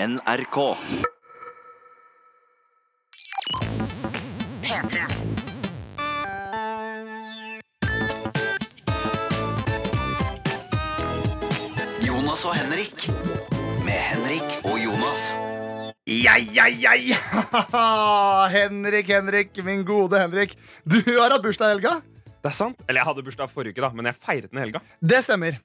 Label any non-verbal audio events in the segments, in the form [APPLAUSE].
NRK. P3. Jonas og Henrik. Med Henrik og Jonas. Ja, ja, ja, ja. [LAUGHS] Henrik, Henrik, min gode Henrik. Du har hatt bursdag i helga. Det er sant. Eller jeg hadde bursdag forrige uke, da, men jeg feiret den i helga. Det stemmer.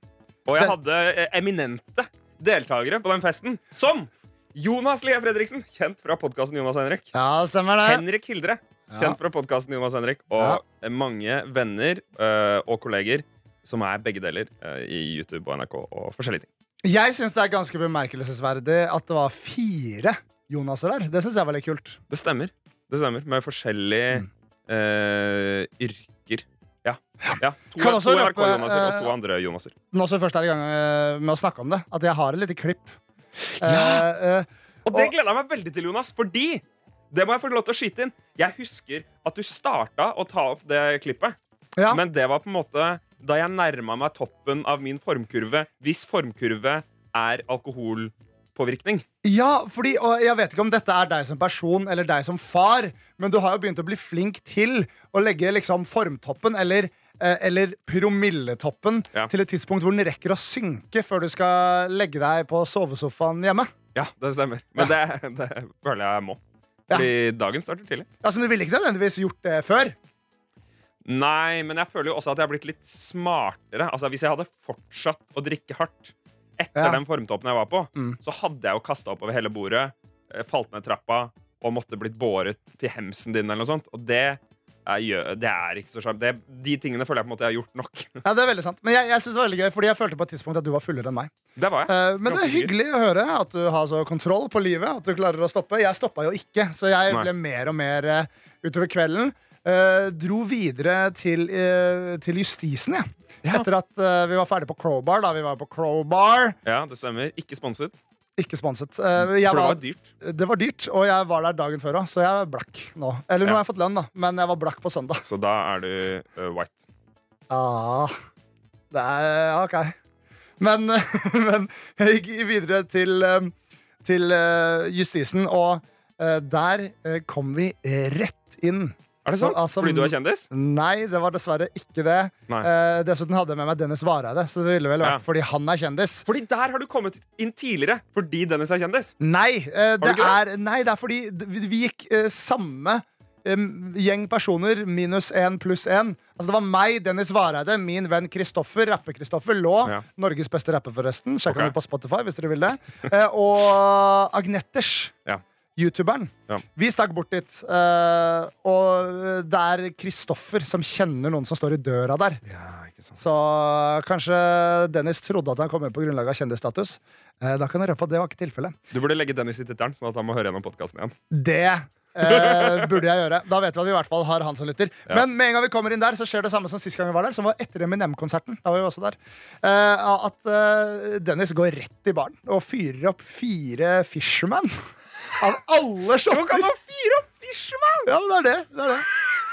Og jeg Det- hadde eh, eminente deltakere på den festen, som Jonas Lie Fredriksen, kjent fra podkasten Jonas Henrik. Ja, stemmer det. Henrik Hildre, kjent fra podkasten Jonas Henrik. Og mange venner uh, og kolleger som er begge deler uh, i YouTube og NRK og forskjellige ting. Jeg syns det er ganske bemerkelsesverdig at det var fire Jonaser der. Det syns jeg var litt kult. Det stemmer. Det stemmer. Med forskjellige Mm. uh, yrker. Ja. ja. To, to NRK-Jonaser og to andre Jonaser. Nå som vi først er i gang med å snakke om det, at jeg har et lite klipp. Ja. Eh, eh, Og det gleder jeg meg veldig til, Jonas, fordi det må jeg få lov til å skyte inn. Jeg husker at du starta å ta opp det klippet, ja. men det var på en måte da jeg nærma meg toppen av min formkurve. Hvis formkurve er alkoholpåvirkning. Ja, fordi, og jeg vet ikke om dette er deg som person eller deg som far, men du har jo begynt å bli flink til å legge liksom formtoppen eller, eller promilletoppen Ja. til et tidspunkt hvor den rekker å synke før du skal legge deg på sovesofaen hjemme. Ja, det stemmer. Men det, det føler jeg må. Ja. Fordi dagen starter tidlig. Så Du ville ikke nødvendigvis gjort det før? Nei, men jeg føler jo også at jeg har blitt litt smartere. Altså, Hvis jeg hadde fortsatt å drikke hardt etter Ja. den formtoppen jeg var på, Mm. så hadde jeg jo kasta oppover hele bordet, eh, falt ned trappa og måtte blitt båret til hemsen din eller noe sånt. Og det gjø- det er ikke så sjarm. De tingene føler jeg på en måte jeg har gjort nok. [LAUGHS] Ja, det er veldig sant Men jeg, jeg synes det var veldig gøy, fordi jeg følte på et tidspunkt at du var fullere enn meg. Det var jeg. Uh, men det er Ganske hyggelig å høre at du har så kontroll på livet. At du klarer å stoppe Jeg stoppa jo ikke, så jeg Nei. ble mer og mer uh, utover kvelden. Uh, dro videre til, til justisen, jeg. Ja. Etter at vi var ferdig på Crowbar. Da vi var på Crowbar Ja, det stemmer. Ikke sponset. Ikke sponset. Eh, jeg For det var, dyrt. det var dyrt, og jeg var der dagen før òg, så jeg er blakk nå. Eller nå Ja. har jeg fått lønn, da, men jeg var blakk på søndag. Så da er du uh, white. Ah, det er OK. Men, [LAUGHS] men jeg gikk videre til, eh, til justisen, og der kom vi rett inn. Er det sant? Altså, Fordi du er kjendis? Nei, det var dessverre ikke det. Eh, dessuten hadde jeg med meg Dennis Vareide, så det ville vel vært Ja. fordi han er kjendis. Fordi der har du kommet inn tidligere. Fordi Dennis er kjendis. Nei, eh, det er, nei, det er fordi vi, gikk eh, samme gjeng personer, minus én pluss én. Altså, det var meg, Dennis Vareide, min venn Kristoffer, rapper-Kristoffer, lå. Ja. Norges beste rapper, forresten. Sjekk okay. ham ut på Spotify hvis dere vil det. Eh, og Agnetters. Ja. YouTuberen. Ja. Vi stakk bort dit, Uh, og det er Kristoffer som kjenner noen som står i døra der. Ja, ikke sant. Så kanskje Dennis trodde at han kom med på grunnlag av kjendisstatus. Uh, da kan jeg røpe at det var ikke tilfellet. Du burde legge Dennis i tittelen, sånn at han må høre gjennom podkasten igjen. Det uh, burde jeg gjøre. Da vet vi at vi i hvert fall har han som lytter. Ja. Men med en gang vi kommer inn der, så skjer det samme som sist gang vi var der. Som var etter Eminem-konserten. Da var vi også der. At Dennis går rett i baren og fyrer opp fire Fisherman. Av alle shotter! han fyre opp Fishman! Ja, men det er det. det, er det.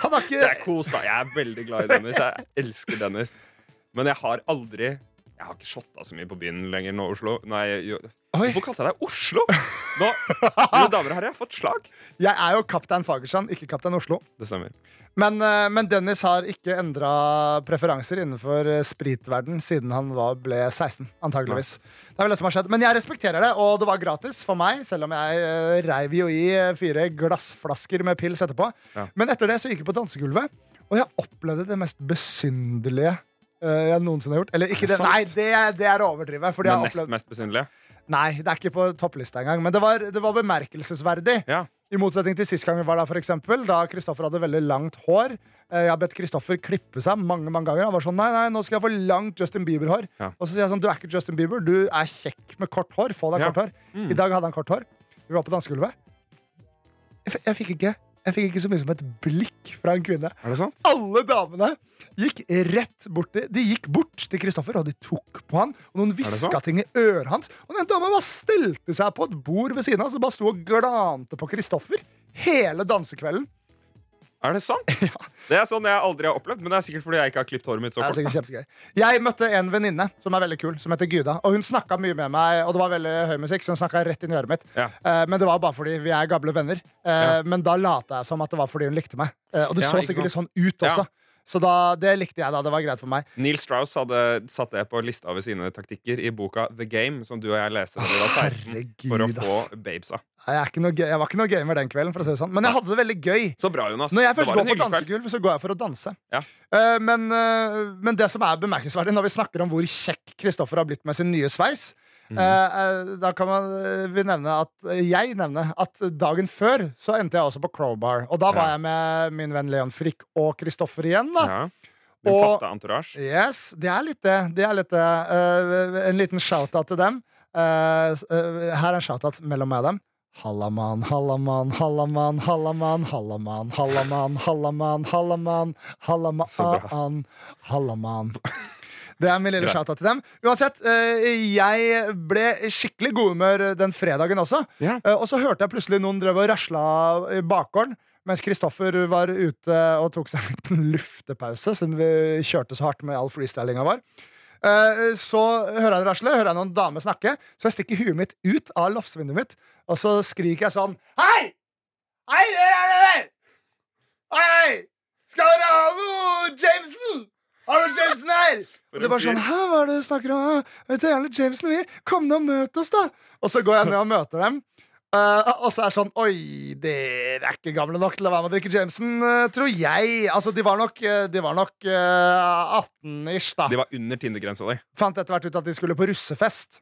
Han har Det er kos, da. Jeg er veldig glad i Dennis. Jeg elsker Dennis. Men jeg har aldri Jeg har ikke shotta så mye på byen lenger nå, Oslo. Nei, jo, Hvorfor kalte jeg deg Oslo? Nå, [LAUGHS] mine damer og herrer, jeg har fått slag. Jeg er jo kaptein Fagerstrand, ikke kaptein Oslo. Det stemmer. Men, eh, men Dennis har ikke endra preferanser innenfor eh, spritverden siden han var, ble 16. Antageligvis. Det er vel det som har skjedd. Men jeg respekterer det, og det var gratis for meg, selv om jeg uh, reiv jo i eh, fire glassflasker med pils etterpå. Ja. Men etter det så gikk jeg på dansegulvet, og jeg opplevde det mest besynderlige eh, jeg noensinne har gjort. Eller ikke det det, nei, det, det er å overdrive. Fordi Men nest mest besynderlige. nei, det er ikke på topplista engang. Men det var, det var bemerkelsesverdig. Ja. I motsetning til sist gang vi var der, for eksempel, da Kristoffer hadde veldig langt hår. Eh, Jeg har bedt Kristoffer klippe seg mange mange ganger. Han var sånn, nei, nei, nå skal jeg få langt Justin Bieber-hår. Ja. Og så sier jeg sånn, du er ikke Justin Bieber, du er kjekk med kort hår. Få deg Ja. kort hår. Mm. I dag hadde han kort hår. Vi var på dansegulvet. Jeg, jeg, fikk ikke, jeg fikk ikke så mye som et blikk fra en kvinne. Er det sant? Alle damene gikk rett bort til De gikk bort til Kristoffer, og de tok på han. Og noen hviska ting i øret hans. Og den dama bare stelte seg på et bord ved siden av og bare sto og glante på Kristoffer hele dansekvelden. Er det sant? [LAUGHS] Det er sånn jeg aldri har opplevd, men det er sikkert fordi jeg ikke har klippet håret mitt så Det er kort. sikkert kjempegøy. Jeg møtte en venninne som er veldig kul, som heter Guda. Og hun snakka mye med meg, og det var veldig høy musikk, så hun snakka rett inn i øret mitt. Ja. Eh, men det var bare fordi vi er gamle venner. Eh, Ja. Men da lata jeg som at det var fordi hun likte meg. Eh, og det Ja, så sikkert litt sånn ut også. Så da, det likte jeg da. Det var greit for meg. Neil Strauss hadde satt det på lista over sine taktikker i boka The Game, som du og jeg leste da vi var 16, for å få babesa. Jeg, jeg var ikke noe gamer den kvelden, for å si det sånn. Men jeg hadde det veldig gøy. Så bra, Jonas. Når jeg først går på dansegulv, så går jeg for å danse. Ja. Uh, men, uh, men det som er bemerkelsesverdig når vi snakker om hvor kjekk Kristoffer har blitt med sin nye sveis, Mm. eh, eh, da kan man eh, vi nevne at jeg nevner at dagen før så endte jeg også på Crowbar. Og da var Ja. jeg med min venn Leon Frikk og Kristoffer igjen. da Ja. Din Og- faste entourage. Yes, det er litt det. det, er litt det. Eh, en liten shout-out til dem. Eh, her er en shout-out mellom meg og dem. Hallaman, hallaman, hallaman, hallaman, hallaman, hallaman, hallaman, hallaman, hallaman, bra. Det er min lille shout-out til dem. Uansett, eh, jeg ble skikkelig god humør den fredagen også. Ja. Eh, Og så hørte jeg plutselig noen drev og rasla i bakgården. Mens Kristoffer var ute og tok seg en liten luftepause, siden vi kjørte så hardt med all freestylinga vår. Eh, Så hører jeg det rasle, hører jeg noen damer snakke, så jeg stikker huet mitt ut av loftsvinduet mitt, og så skriker jeg sånn Hei! Hei, hvem er det der? Hei! Skal dere ha noe Jameson? Har du Jameson her? Og det er bare sånn, Hæ, hva er det du snakker om? «Hæ? Vet du, gjerne Jameson, vi. Kom ned og møt oss, da. Og så går jeg ned og møter dem. Uh, og så er det sånn Oi, dere er ikke gamle nok til å være med og drikke Jameson, uh, tror jeg. Altså, de var nok, eh, de var nok uh, 18-ish, da. De var under Tinder-grensa di. Fant etter hvert ut at de skulle på russefest.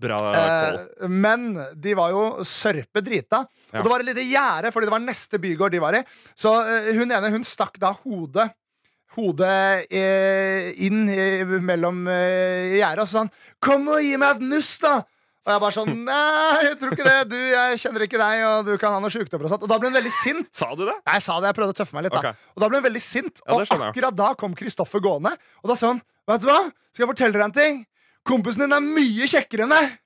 Bra. Eh, men de var jo sørpe drita. Ja. Og det var et lite gjerde, fordi det var neste bygård de var i. Så hun ene hun stakk da hodet Hodet eh, inn eh, mellom eh, gjerdet og så sa han 'Kom og gi meg et nuss, da!' Og jeg bare sånn [LAUGHS] 'Nei, jeg tror ikke det. Du, jeg kjenner ikke deg, og du kan ha noe sjukdommer og sånt.' Og da ble hun veldig sint. Sa du det? Nei, Jeg sa det, jeg prøvde å tøffe meg litt. da Okay. Og da ble hun veldig sint. Ja, og akkurat da kom Kristoffer gående, og da sa han 'Vet du hva? Skal jeg fortelle deg en ting?' Kompisen din er mye kjekkere enn deg.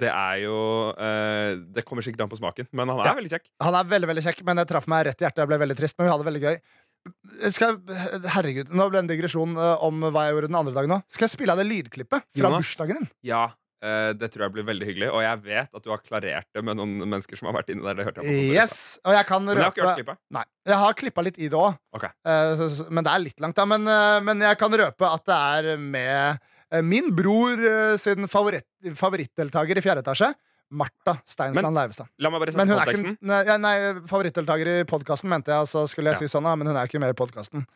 Det er jo uh, Det kommer sikkert an på smaken, men han er Ja. veldig kjekk. Han er veldig veldig kjekk, men det traff meg rett i hjertet. Jeg ble veldig trist, men vi hadde det veldig gøy. Skal jeg, herregud, Nå ble det en digresjon eh, om hva jeg gjorde den andre dagen. nå Skal jeg spille av det lydklippet fra Jonas? bursdagen din? Ja, eh, det tror jeg blir veldig hyggelig. Og jeg vet at du har klarert det med noen mennesker som har vært inne der. Jeg. Yes, og jeg kan røpe Men jeg har ikke hørt klippet. Nei, Jeg har klippa litt i det òg, Ok. men det er litt langt. da Men, eh, men jeg kan røpe at det er med eh, min bror eh, sin favoritt, favorittdeltaker i fjerde etasje. Martha Steinsland Leivestad. La meg bare sette konteksten. ikke nei, nei, favorittdeltaker i podkasten, mente jeg. Så skulle jeg Ja. si sånn, men hun er ikke med i podkasten.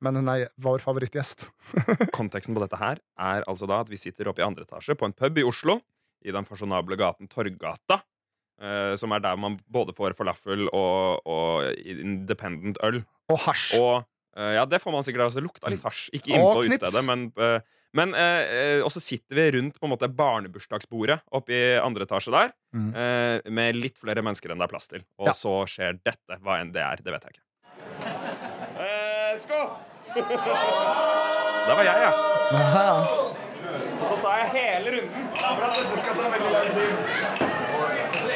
Men hun er vår favorittgjest. [LAUGHS] Konteksten på dette her er altså da at vi sitter oppe i andre etasje på en pub i Oslo, i den fasjonable gaten Torgata, Uh, som er der man både får falafel og, og independent øl. Og hasj. Og ja, det får man sikkert også. Lukta litt hasj. Ikke inne på utestedet, men eh, men eh, eh, Og så sitter vi rundt på en måte barnebursdagsbordet oppe i andre etasje der, Mm. eh, med litt flere mennesker enn det er plass til. Og Ja. så skjer dette. Hva enn det er, det vet jeg ikke. Eh, skål! Der var jeg, ja. Ja, ja. Og så tar jeg hele runden. For at dette skal ta veldig lang tid.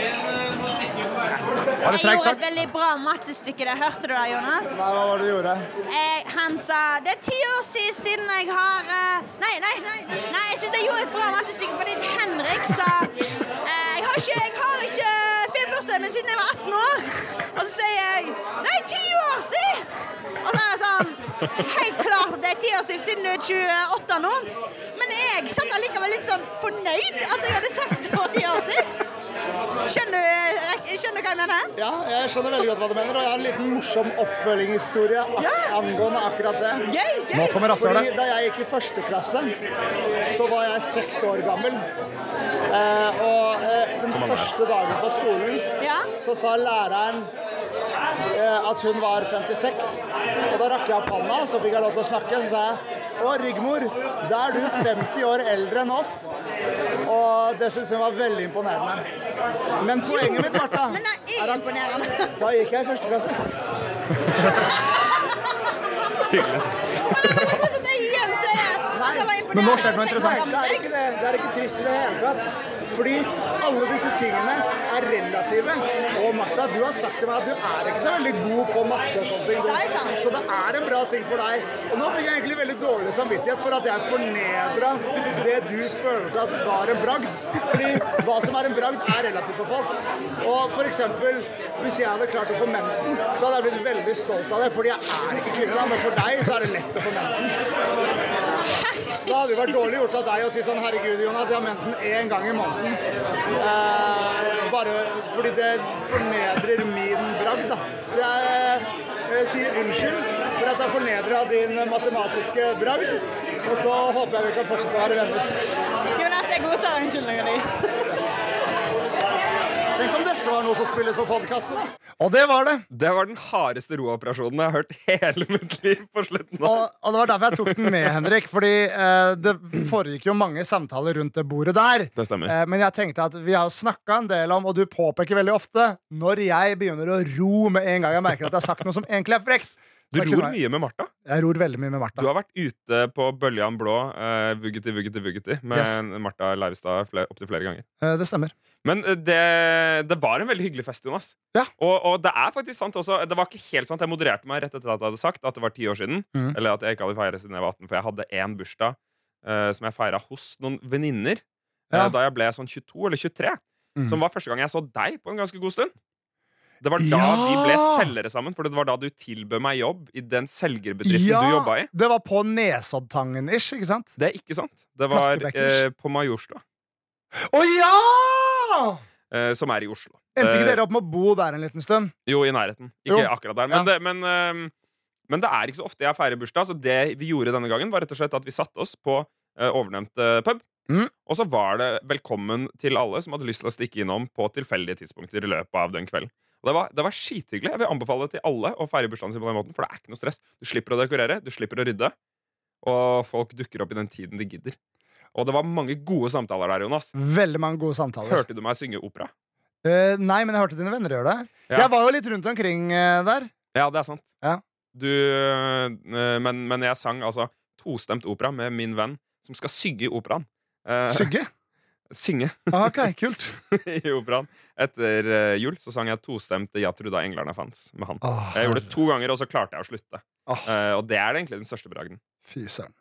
Var det Jeg gjorde et veldig bra mattestykke Det Hørte du det, Jonas? Nei, hva var det du gjorde? Jeg, han sa det er ti år siden, jeg har eh, Nei, nei, nei. nei jeg synes jeg gjorde et bra mattestykke fordi Henrik sa eh, jeg, har ikke, jeg har ikke feberbursdag, men siden jeg var 18 år. Og så sier jeg Nei, ti år siden! Og så er jeg sånn Helt klart det er ti år siden du er 28 nå. Men jeg satt allikevel litt sånn fornøyd at jeg hadde sagt det for ti år siden. Skjønner du, skjønner du hva jeg mener? Ja, jeg skjønner veldig godt hva du mener, og jeg har en liten morsom oppfølgingshistorie ak Ja. angående akkurat det. Gøy, gøy. Nå kommer Fordi rasshølet. Da jeg gikk i første klasse, så var jeg seks år gammel. Eh, og eh, den første dagen på skolen Ja. så sa læreren eh, at hun var 56. Og da rakk jeg opp hånda, så fikk jeg lov til å snakke. Så sa jeg å, Rigmor, da er du 50 år eldre enn oss. Og det syns jeg var veldig imponerende. Men poenget mitt, Martha, Men det er er imponerende. da gikk jeg i første klasse. Hyggelig sagt. Altså, det igjen sier jeg at det var imponerende. Men nå skjer det noe interessant. Det er ikke det. Det er ikke trist i det hele tatt. Fordi alle disse tingene er relative. Og Martha, du har sagt til meg at du er ikke så veldig god på matte og sånne ting. Så det er en bra ting for deg. Og nå fikk jeg egentlig veldig dårlig samvittighet for at jeg fornedra det du følte at var en bragd. Fordi hva som er en bragd, er relativt for folk. Og for eksempel, hvis jeg hadde klart å få mensen, så hadde jeg blitt veldig stolt av det. Fordi jeg er ikke kvinne, men for deg så er det lett å få mensen. Da hadde det vært dårlig gjort av deg å si sånn Herregud, Jonas, jeg har mensen én gang i måneden. Eh, bare fordi det fornedrer min bragd, da. Så jeg jeg sier unnskyld for at jeg fornedra din matematiske bragd. Og så håper jeg vi kan fortsette å være venner. Jonas, jeg godtar unnskyldningen din. Tenk om dette var noe som spilles på podkasten, da. Og det var det. Det var den hardeste rooperasjonen jeg har hørt hele mitt liv på slutten. av Og, og det var derfor jeg tok den med, Henrik. Fordi eh, det foregikk jo mange samtaler rundt det bordet der. Det stemmer. Eh, men jeg tenkte at vi har snakka en del om, og du påpeker veldig ofte, når jeg begynner å ro med en gang jeg merker at jeg har sagt noe som egentlig er frekt. Du ror jeg- mye med Martha. Jeg ror veldig mye med Martha. Du har vært ute på Bøljan blå, uh, vuggeti, vuggeti, vuggeti, med Yes. Martha Leivestad opptil flere ganger. Uh, det stemmer. Men eh, det, det var en veldig hyggelig fest, Jonas. Ja. Og, og det er faktisk sant også Det var ikke helt sant. Jeg modererte meg rett etter at jeg hadde sagt at det var ti år siden. Mm. Eller at jeg ikke hadde feiret siden jeg var 18, for jeg hadde én bursdag uh, som jeg feira hos noen venninner ja. uh, da jeg ble sånn 22 eller 23. Mm. Som var første gang jeg så deg på en ganske god stund. Det var da Ja! vi ble selgere sammen, for det var da du tilbød meg jobb i den selgerbedriften du jobba i. det var på Nesoddtangen-ish, ikke sant? Det er ikke sant. Det var eh, på Majorstua, Å ja! eh, som er i Oslo. Endte ikke Eh, dere opp med å bo der en liten stund? Jo, i nærheten. Ikke Jo. akkurat der. Men, Ja. det, men, eh, men det er ikke så ofte jeg feirer bursdag, så det vi gjorde denne gangen, var rett og slett at vi satte oss på øh, ovennevnte pub. Mm. Og så var det velkommen til alle som hadde lyst til å stikke innom på tilfeldige tidspunkter i løpet av den kvelden. Det var, det var skithyggelig. Jeg vil anbefale det til alle å feire bursdagen sin på den måten, for det er ikke noe stress. Du slipper å dekorere, du slipper å rydde, og folk dukker opp i den tiden de gidder. Og det var mange gode samtaler der, Jonas. Veldig mange gode samtaler. Hørte du meg synge opera? Uh, nei, men jeg hørte dine venner gjøre det. Ja. Jeg var jo litt rundt omkring uh, der. Ja, det er sant. Ja. Du, uh, men, men jeg sang altså tostemt opera med min venn som skal synge i operaen. Sygge. Synge Ah, Ok, kult. [LAUGHS] i operaen. Etter øh, jul så sang jeg tostemt 'Ja truda englerne fantes' med han. Oh, Jeg gjorde det to ganger, og så klarte jeg å slutte. Oh. Uh, og det er egentlig den største bragden. Fy søren.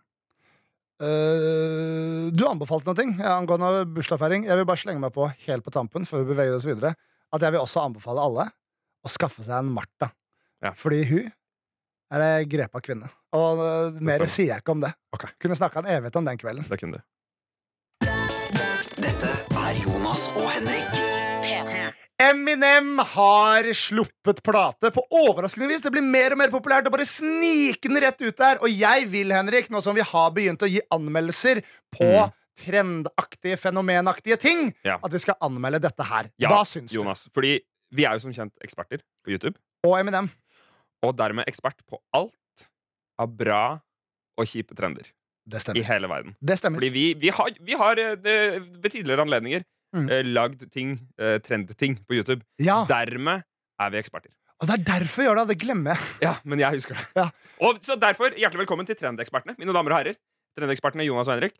Uh, du anbefalte noe ting angående bursdagsfeiring. Jeg vil bare slenge meg på helt på tampen før vi beveger oss videre at jeg vil også anbefale alle å skaffe seg en Martha. Ja. Fordi hun er ei grepa kvinne. Og uh, mer sier jeg ikke om det. Okay. Kunne snakka en evighet om den kvelden. Det kunne du. Dette er Jonas og Henrik. Eminem har sluppet plate på overraskende vis. Det blir mer og mer populært å bare snike den rett ut der. Og jeg vil, Henrik, nå som vi har begynt å gi anmeldelser på Mm. trendaktige, fenomenaktige ting, Ja. at vi skal anmelde dette her. Ja, Hva syns du? Jonas. Fordi vi er jo som kjent eksperter på YouTube, Og Eminem. og dermed ekspert på alt av bra og kjipe trender Det i hele verden. Det stemmer. Fordi vi, vi har, vi har eh, det, ved tidligere anledninger Mm. eh, lagd ting, eh, trendting på YouTube. Ja, Dermed er vi eksperter. og det er derfor jeg gjør det. Det glemmer jeg. Ja, men jeg husker det. Ja. Og så derfor, Hjertelig velkommen til Trendekspertene, mine damer og herrer. Trendekspertene Jonas og Henrik.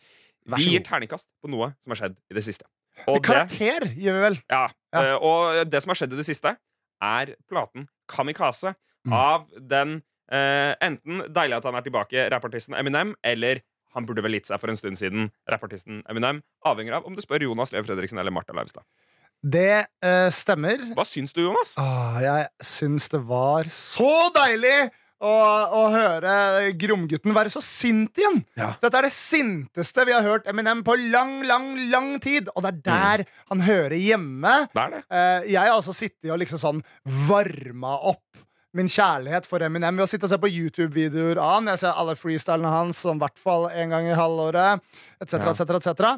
Vi gir terningkast på noe som har skjedd i det siste. Og det, Karakter gjør vi vel. ja, Ja. eh, og det som har skjedd i det siste, er platen Kamikaze Mm. av den Uh, enten deilig at han er tilbake, rappartisten Eminem, eller han burde vel gitt seg for en stund siden, rappartisten Eminem. Avhenger av om du spør Jonas Lev Fredriksen eller Martha Leivstad. Det eh, stemmer. Hva syns du, Jonas? Åh, jeg syns det var så deilig å, å høre Gromgutten være så sint igjen. Ja. Dette er det sinteste vi har hørt Eminem på lang, lang, lang tid. Og det er der han hører hjemme. Det er det. Eh, jeg har altså sittet og liksom sånn varma opp min kjærlighet for Eminem ved å sitte og se på YouTube-videoer av han. Jeg ser alle freestylene hans som i hvert fall en gang i halvåret, etc., Ja. etc., etc.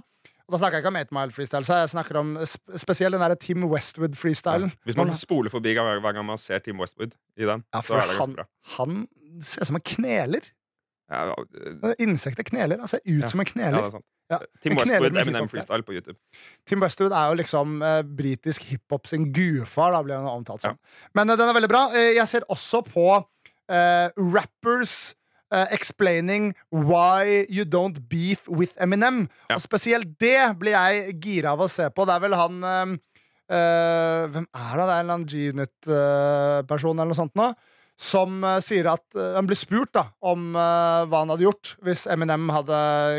Og da snakker jeg ikke om 8 Mile freestyle, så jeg snakker om sp spesielt den der Tim Westwood-freestylen. Hvis man spoler forbi hver, gang man ser Team Westwood i den, Ja, så er det han, ganske bra. han ser ut som han kneler. Ja, ja. Insekter kneler. Ser ut Ja. som en ja, kneler. er sant. Ja. Tim Westwood, Eminem freestyle på YouTube. Tim Westwood er jo liksom eh, britisk hiphop sin gudfar, da blir han omtalt som. Men eh, den er veldig bra. Eh, jeg ser også på eh, rappers eh, explaining why you don't beef with Eminem. Ja. Og spesielt det blir jeg gira av å se på. Det er vel han eh, eh, Hvem er det? Det er en eller annen G-Unit-person eller noe sånt nå. Som eh, sier at eh, Han blir spurt da om eh, hva han hadde gjort hvis Eminem hadde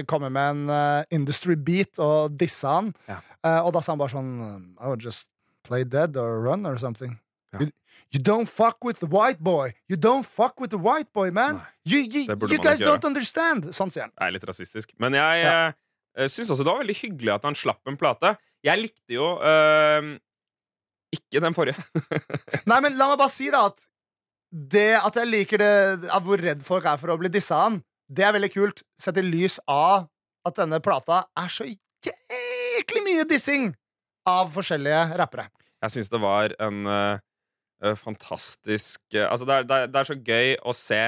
kommet med en industry beat og dissa han. Ja. Og da sa han bare sånn I would just play dead or run or something. Ja. You, you don't fuck with the white boy. You don't fuck with the white boy, man. You, you, you guys don't understand. Sånn sier han. Det er litt rasistisk. Men jeg Ja. syns også det var veldig hyggelig at han slapp en plate. Jeg likte jo eh, ikke den forrige. [LAUGHS] Nei, men la meg bare si da at det at jeg liker det Av hvor redd folk er for å bli dissa han, det er veldig kult. Sett i lys av at denne plata er så jæklig mye dissing av forskjellige rappere. Jeg syns det var en eh, fantastisk uh, Altså, det er, det, er, det er så gøy å se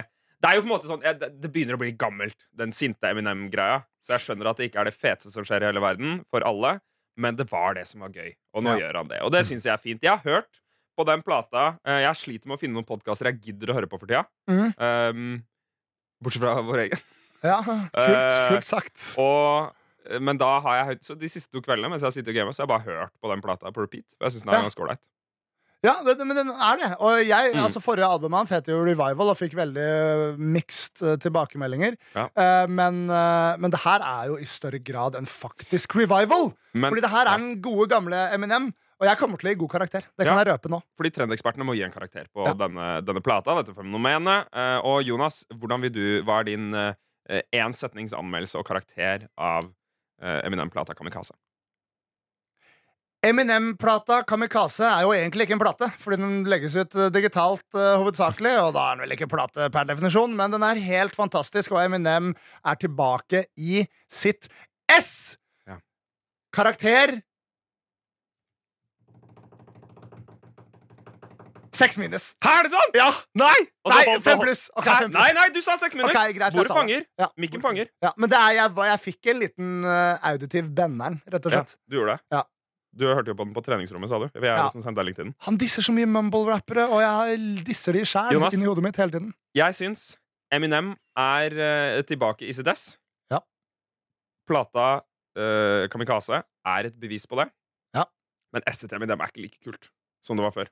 Det er jo på en måte sånn jeg, det, det begynner å bli gammelt, den sinte Eminem-greia. Så jeg skjønner at det ikke er det feteste som skjer i hele verden, for alle. Men det var det som var gøy, og nå Ja. gjør han det. Og det syns jeg er fint. Jeg har hørt på den plata eh, Jeg sliter med å finne noen podkaster jeg gidder å høre på for tida. Mm. Um, bortsett fra vår egen. Ja, kult, Eh, kult sagt. Og, eh, men da har jeg Så de siste to kveldene mens jeg har sittet og gamet, så har jeg bare hørt på den plata på repeat. For jeg synes den er Ja. ganske ålreit. Ja, det, men den er det. Og jeg, Mm. altså Forrige albumet hans heter jo Revival og fikk veldig mixed tilbakemeldinger. Ja. Uh, men, uh, men det her er jo i større grad en faktisk revival. Men- Fordi det her er den gode, gamle Eminem. Og jeg kommer til å gi god karakter. Det kan Ja. jeg røpe nå. Fordi trendekspertene må gi en karakter på Ja. denne, denne plata. Dette fenomenet Eh, Og Jonas, hvordan vil du, hva er din én setnings anmeldelse og karakter av eh, Eminem-plata Kamikaze? Eminem-plata Kamikaze er jo egentlig ikke en plate, fordi den legges ut eh, digitalt uh, hovedsakelig. Og da er den vel ikke plate per definisjon, men den er helt fantastisk, og Eminem er tilbake i sitt S! Ja. Karakter Seks minus. Hæ, er det sånn? Ja! Nei! Nei, fem pluss. Okay, fem pluss. Nei, nei, du sa seks minus! Ok, greit, Bordet fanger. Ja. Mikken fanger. Ja, men det er, jeg, jeg fikk en liten uh, auditiv benneren, rett og Ja, slett. du gjorde det. Ja. Du hørte jo på den på treningsrommet, sa du. Jeg jeg Ja. liksom sendte deg link til den. Han disser så mye mumble-rappere, og jeg disser de sjæl inni hodet mitt hele tiden. Jeg syns Eminem er uh, tilbake i sitt ess. Ja. Plata uh, Kamikaze er et bevis på det. Ja. Men S-et til Eminem er ikke like kult som det var før.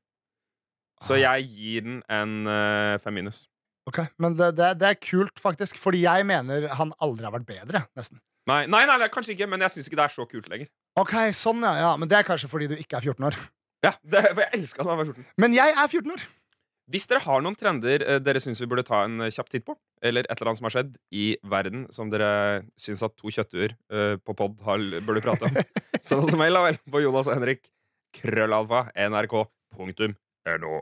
Så jeg gir den en uh, fem minus. Ok, Men det, det, det er kult, faktisk, fordi jeg mener han aldri har vært bedre. nesten Nei, nei, nei, nei kanskje ikke, men jeg syns ikke det er så kult lenger. Ok, sånn ja, ja Men det er kanskje fordi du ikke er 14 år. Ja, det, for Jeg elska da jeg var 14. Men jeg er 14 år! Hvis dere har noen trender eh, dere syns vi burde ta en eh, kjapp titt på, eller et eller annet som har skjedd i verden som dere syns at to kjøttuer på pod burde prate om, [LAUGHS] send oss mail da vel på Jonas og Henrik. Krøllalfa. nrk.no.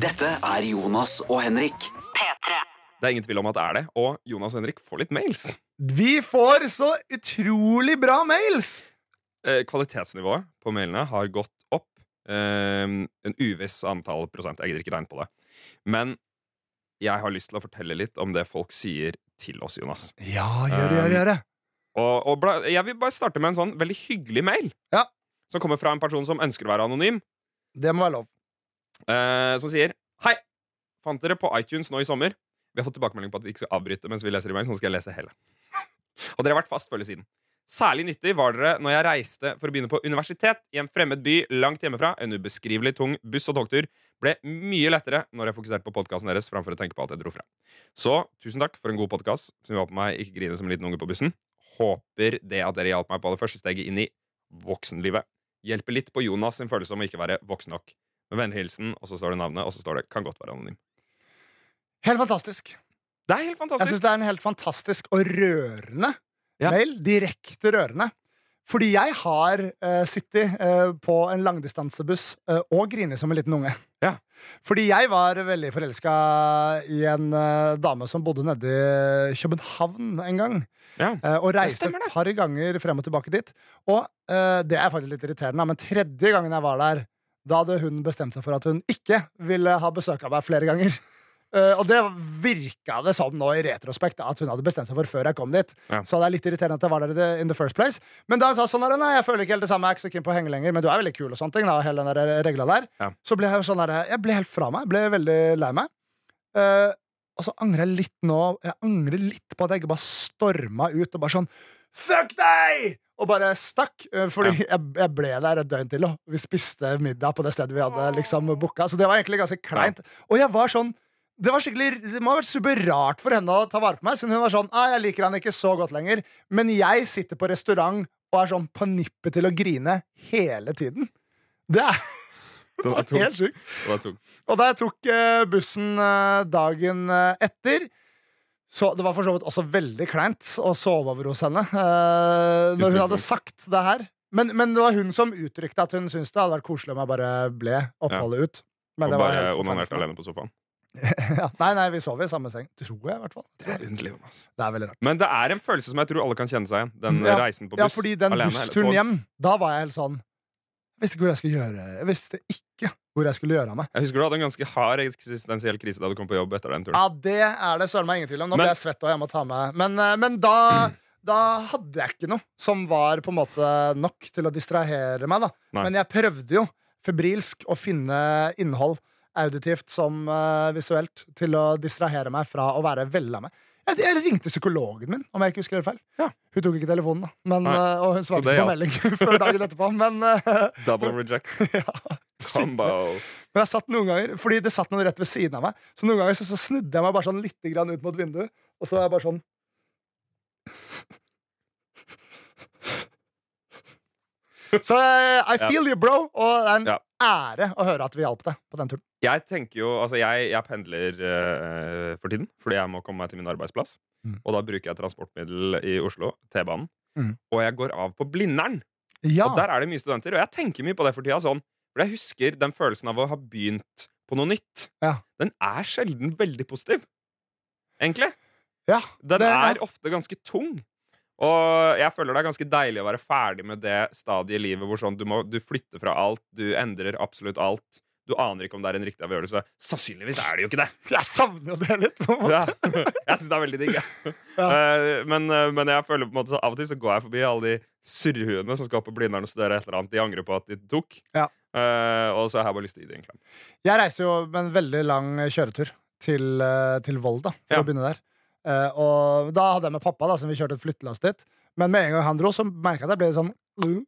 Dette er Jonas og Henrik. P3. Det er ingen tvil om at det er det, og Jonas og Henrik får litt mails. Vi får så utrolig bra mails! Eh, kvalitetsnivået på mailene har gått opp. Eh, en uviss antall prosent. Jeg gidder ikke regne på det. Men jeg har lyst til å fortelle litt om det folk sier til oss, Jonas. Ja, gjør det, gjør det, gjør det. Og, og bla, jeg vil bare starte med en sånn veldig hyggelig mail. Ja. Som kommer fra en person som ønsker å være anonym. Det må være lov. Eh, som sier Hei! Fant dere på iTunes nå i sommer? Vi har fått tilbakemelding på at vi ikke skal avbryte mens vi leser e-mailen. så nå skal jeg lese hele. [LAUGHS] Og dere har vært fast følge siden. Særlig nyttig var dere når jeg reiste for å begynne på universitet i en fremmed by langt hjemmefra. En ubeskrivelig tung buss- og togtur ble mye lettere når jeg fokuserte på podkasten deres framfor å tenke på at jeg dro fra. Så tusen takk for en god podkast som hjalp meg ikke grine som en liten unge på bussen. Håper det at dere hjalp meg på det første steget inn i voksenlivet. Hjelper litt på Jonas sin følelse om å ikke være voksen nok. Med vennlig og så står det navnet, og så står det 'kan godt være anonym'. Helt fantastisk. Det er helt fantastisk. Jeg syns det er en helt fantastisk og rørende Ja. mail. Direkte rørende. Fordi jeg har uh, sittet uh, på en langdistansebuss uh, og grinet som en liten unge. Ja. Fordi jeg var veldig forelska i en uh, dame som bodde nede i København en gang. Ja. og reiste et par ganger frem og tilbake dit. Og det er faktisk litt irriterende, men tredje gangen jeg var der, da hadde hun bestemt seg for at hun ikke ville ha besøk av meg flere ganger. Uh, [LAUGHS] og det virka det som nå i retrospekt at hun hadde bestemt seg for før jeg kom dit. Ja. Så det er litt irriterende at jeg var der in the first place. Men da hun sa sånn der, nei, jeg føler ikke helt det samme, jeg er ikke så keen på å henge lenger, men du er veldig kul og sånne ting, da, hele den der regla der, Ja. så ble jeg sånn der, jeg ble helt fra meg. Ble veldig lei meg. Uh, og så angrer jeg litt nå Jeg angrer litt på at jeg ikke bare storma ut og bare sånn Fuck deg! Og bare stakk. Fordi Fordi jeg, jeg ble der et døgn til, og vi spiste middag på det stedet vi hadde liksom booka. Så det var egentlig ganske kleint. Og jeg var sånn det var skikkelig, det må ha vært superrart for henne å ta vare på meg. Siden hun var sånn, ah, jeg liker han ikke så godt lenger Men jeg sitter på restaurant og er sånn på nippet til å grine hele tiden. Det er [LAUGHS] Det var [LAUGHS] helt sjukt. Det var tung. Og da jeg tok eh, bussen eh, dagen eh, etter så Det var for så vidt også veldig kleint å sove over hos henne uh, når hun hadde sagt det her. Men, men det var hun som uttrykte at hun syntes det hadde vært koselig om jeg bare ble oppholdet ut. Men Og det bare onanerte alene på sofaen. [LAUGHS] ja, nei, nei, vi sov i samme seng. Tror jeg, i hvert fall. Det er underlig, Jonas. Det er veldig rart. Men det er en følelse som jeg tror alle kan kjenne seg igjen. Den Ja, reisen på buss. Ja, fordi den bussturen hjem, da var jeg helt sånn Jeg visste ikke hvor jeg skulle gjøre Jeg visste ikke hvor jeg skulle gjøre av meg. Jeg husker du hadde en ganske hard eksistensiell krise da du kom på jobb etter den turen. Ja, det er det søren meg ingen tvil om. Nå Men- ble jeg svett, og jeg må ta med Men, eh, men da, da hadde jeg ikke noe som var på en måte nok til å distrahere meg. da Nei. Men jeg prøvde jo febrilsk å finne innhold, auditivt som uh, visuelt, til å distrahere meg fra å være vella med. Jeg, jeg ringte psykologen min, om jeg ikke husker helt feil. Ja. Hun tok ikke telefonen, da. Men, eh, og hun svarte på melding [LAUGHS] før dagen etterpå. Men, [LAUGHS] Double reject. [LAUGHS] [LAUGHS] Combo. men jeg satt noen ganger Fordi det satt noen rett ved siden av meg. Så noen ganger så, så snudde jeg meg bare sånn litt grann ut mot vinduet, og så var jeg bare sånn [LAUGHS] Så eh, I feel you, bro. Og det er en Ja. ære å høre at vi hjalp deg på den turen. Jeg tenker jo, altså jeg, jeg pendler uh, for tiden fordi jeg må komme meg til min arbeidsplass. Mm. Og da bruker jeg transportmiddel i Oslo, T-banen. Mm. Og jeg går av på Blindern. Ja. Og der er det mye studenter. Og jeg tenker mye på det for tida. Sånn, for jeg husker den følelsen av å ha begynt på noe nytt. Ja. Den er sjelden veldig positiv. Egentlig. ja. Den Det- er ofte ganske tung. Og jeg føler det er ganske deilig å være ferdig med det stadiet i livet hvor sånn du, må, du flytter fra alt, du endrer absolutt alt. Du aner ikke om det er en riktig avgjørelse. Sannsynligvis er det jo ikke det. [LAUGHS] Jeg savner jo det litt. på en måte. Ja. [LAUGHS] Jeg syns det er veldig digg. [LAUGHS] Ja. Eh, Men, eh, men jeg føler på en måte så av og til så går jeg forbi alle de surrehuene som skal på Blindern og studere et eller annet de angrer på at de tok. Ja. Eh, og så har jeg bare lyst til å gi det en klem. Jeg reiste jo med en veldig lang kjøretur til, eh, til Volda for Ja. å begynne der. Eh, og da hadde jeg med pappa, da, som vi kjørte et flyttelass dit. Men med en gang han dro, så merka jeg at jeg ble sånn mm.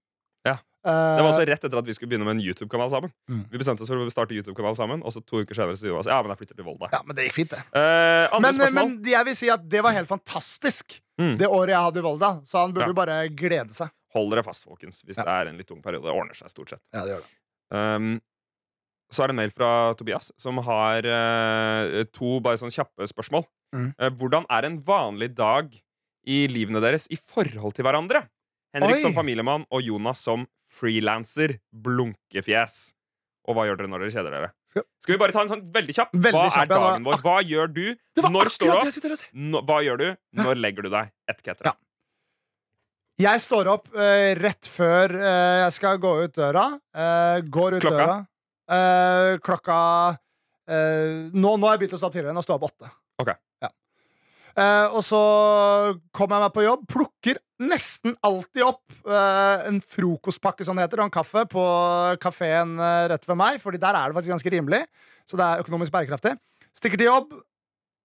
Ja. Det var også rett etter at vi skulle begynne med en YouTube-kanal sammen. Mm. Vi bestemte oss for å starte YouTube-kanal sammen, og så to uker senere så vi Jonas ja, men jeg flytter til Volda. ja, men det gikk fint, det. Eh, andre Men, men jeg vil si at det var helt fantastisk, Mm. det året jeg hadde i Volda. Så han burde Ja. bare glede seg. Hold dere fast, folkens. Hvis Ja. det er en litt tung periode. Det ordner seg stort sett. Ja, det gjør det. Um, så er det en mail fra Tobias som har uh, to bare sånn kjappe spørsmål. Mm. Uh, hvordan er en vanlig dag i livene deres i forhold til hverandre? Henrik Oi. som familiemann og Jonas som frilanser. Blunkefjes. Og hva gjør dere når dere kjeder dere? Skal- vi bare ta en sånn veldig kjapp? Veldig hva kjapp, er dagen vår? Hva gjør du? Når står du opp? hva gjør du? Når legger du deg? etter Ja. Jeg står opp uh, rett før uh, jeg skal gå ut døra. Uh, går ut Klokka? døra. Klokka nå, nå har jeg begynt å stå opp tidligere. Nå står jeg opp åtte. Ok. Ja. Og så kommer jeg meg på jobb, plukker nesten alltid opp en frokostpakke som det heter, og en kaffe på kafeen rett ved meg, Fordi der er det faktisk ganske rimelig. Så det er økonomisk bærekraftig. Stikker til jobb.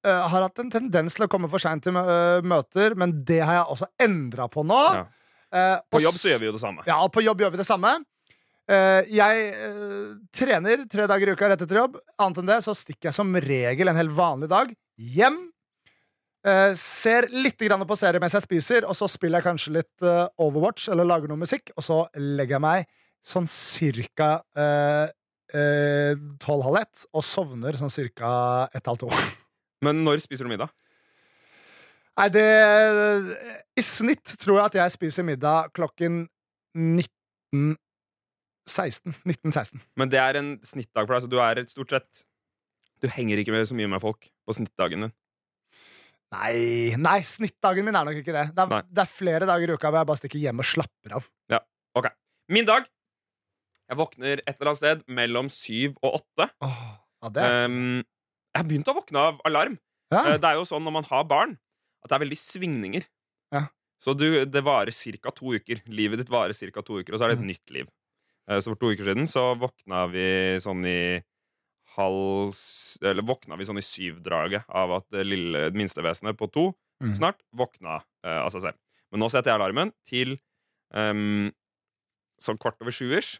Eh, har hatt en tendens til å komme for seint til eh, møter, men det har jeg også endra på nå. Ja. Uh, På jobb så gjør vi jo det samme. ja, på jobb gjør vi det samme. Uh, jeg trener tre dager i uka rett etter jobb. Annet enn det så stikker jeg som regel en helt vanlig dag hjem. ser litt grann på serie mens jeg spiser, og så spiller jeg kanskje litt Overwatch eller lager noe musikk, og så legger jeg meg sånn cirka tolv-halv ett, og sovner sånn cirka ett-halv to. Men når spiser du middag? Nei, det I snitt tror jeg at jeg spiser middag klokken 1916. 1916. Men det er en snittdag for deg, så du er stort sett Du henger ikke med så mye med folk på snittdagen din. Nei, nei, snittdagen min er nok ikke det. Det er, det er flere dager i uka hvor jeg bare stikker hjem og slapper av. Ja, Ok, Min dag Jeg våkner et eller annet sted mellom syv og åtte. ja, det er Um, jeg har begynt å våkne av alarm. ja. Eh, Det er jo sånn når man har barn, at det er veldig svingninger. Ja. Så du, det varer ca. to uker. Livet ditt varer ca. to uker, og så er det et Mhm. nytt liv. Eh, Så for to uker siden så våkna vi sånn i halv Eller våkna vi sånn i syvdraget av at det lille minstevesenet på to mm. snart våkna uh, av seg selv. Men nå setter jeg alarmen til um, sånn kvart over sjuers.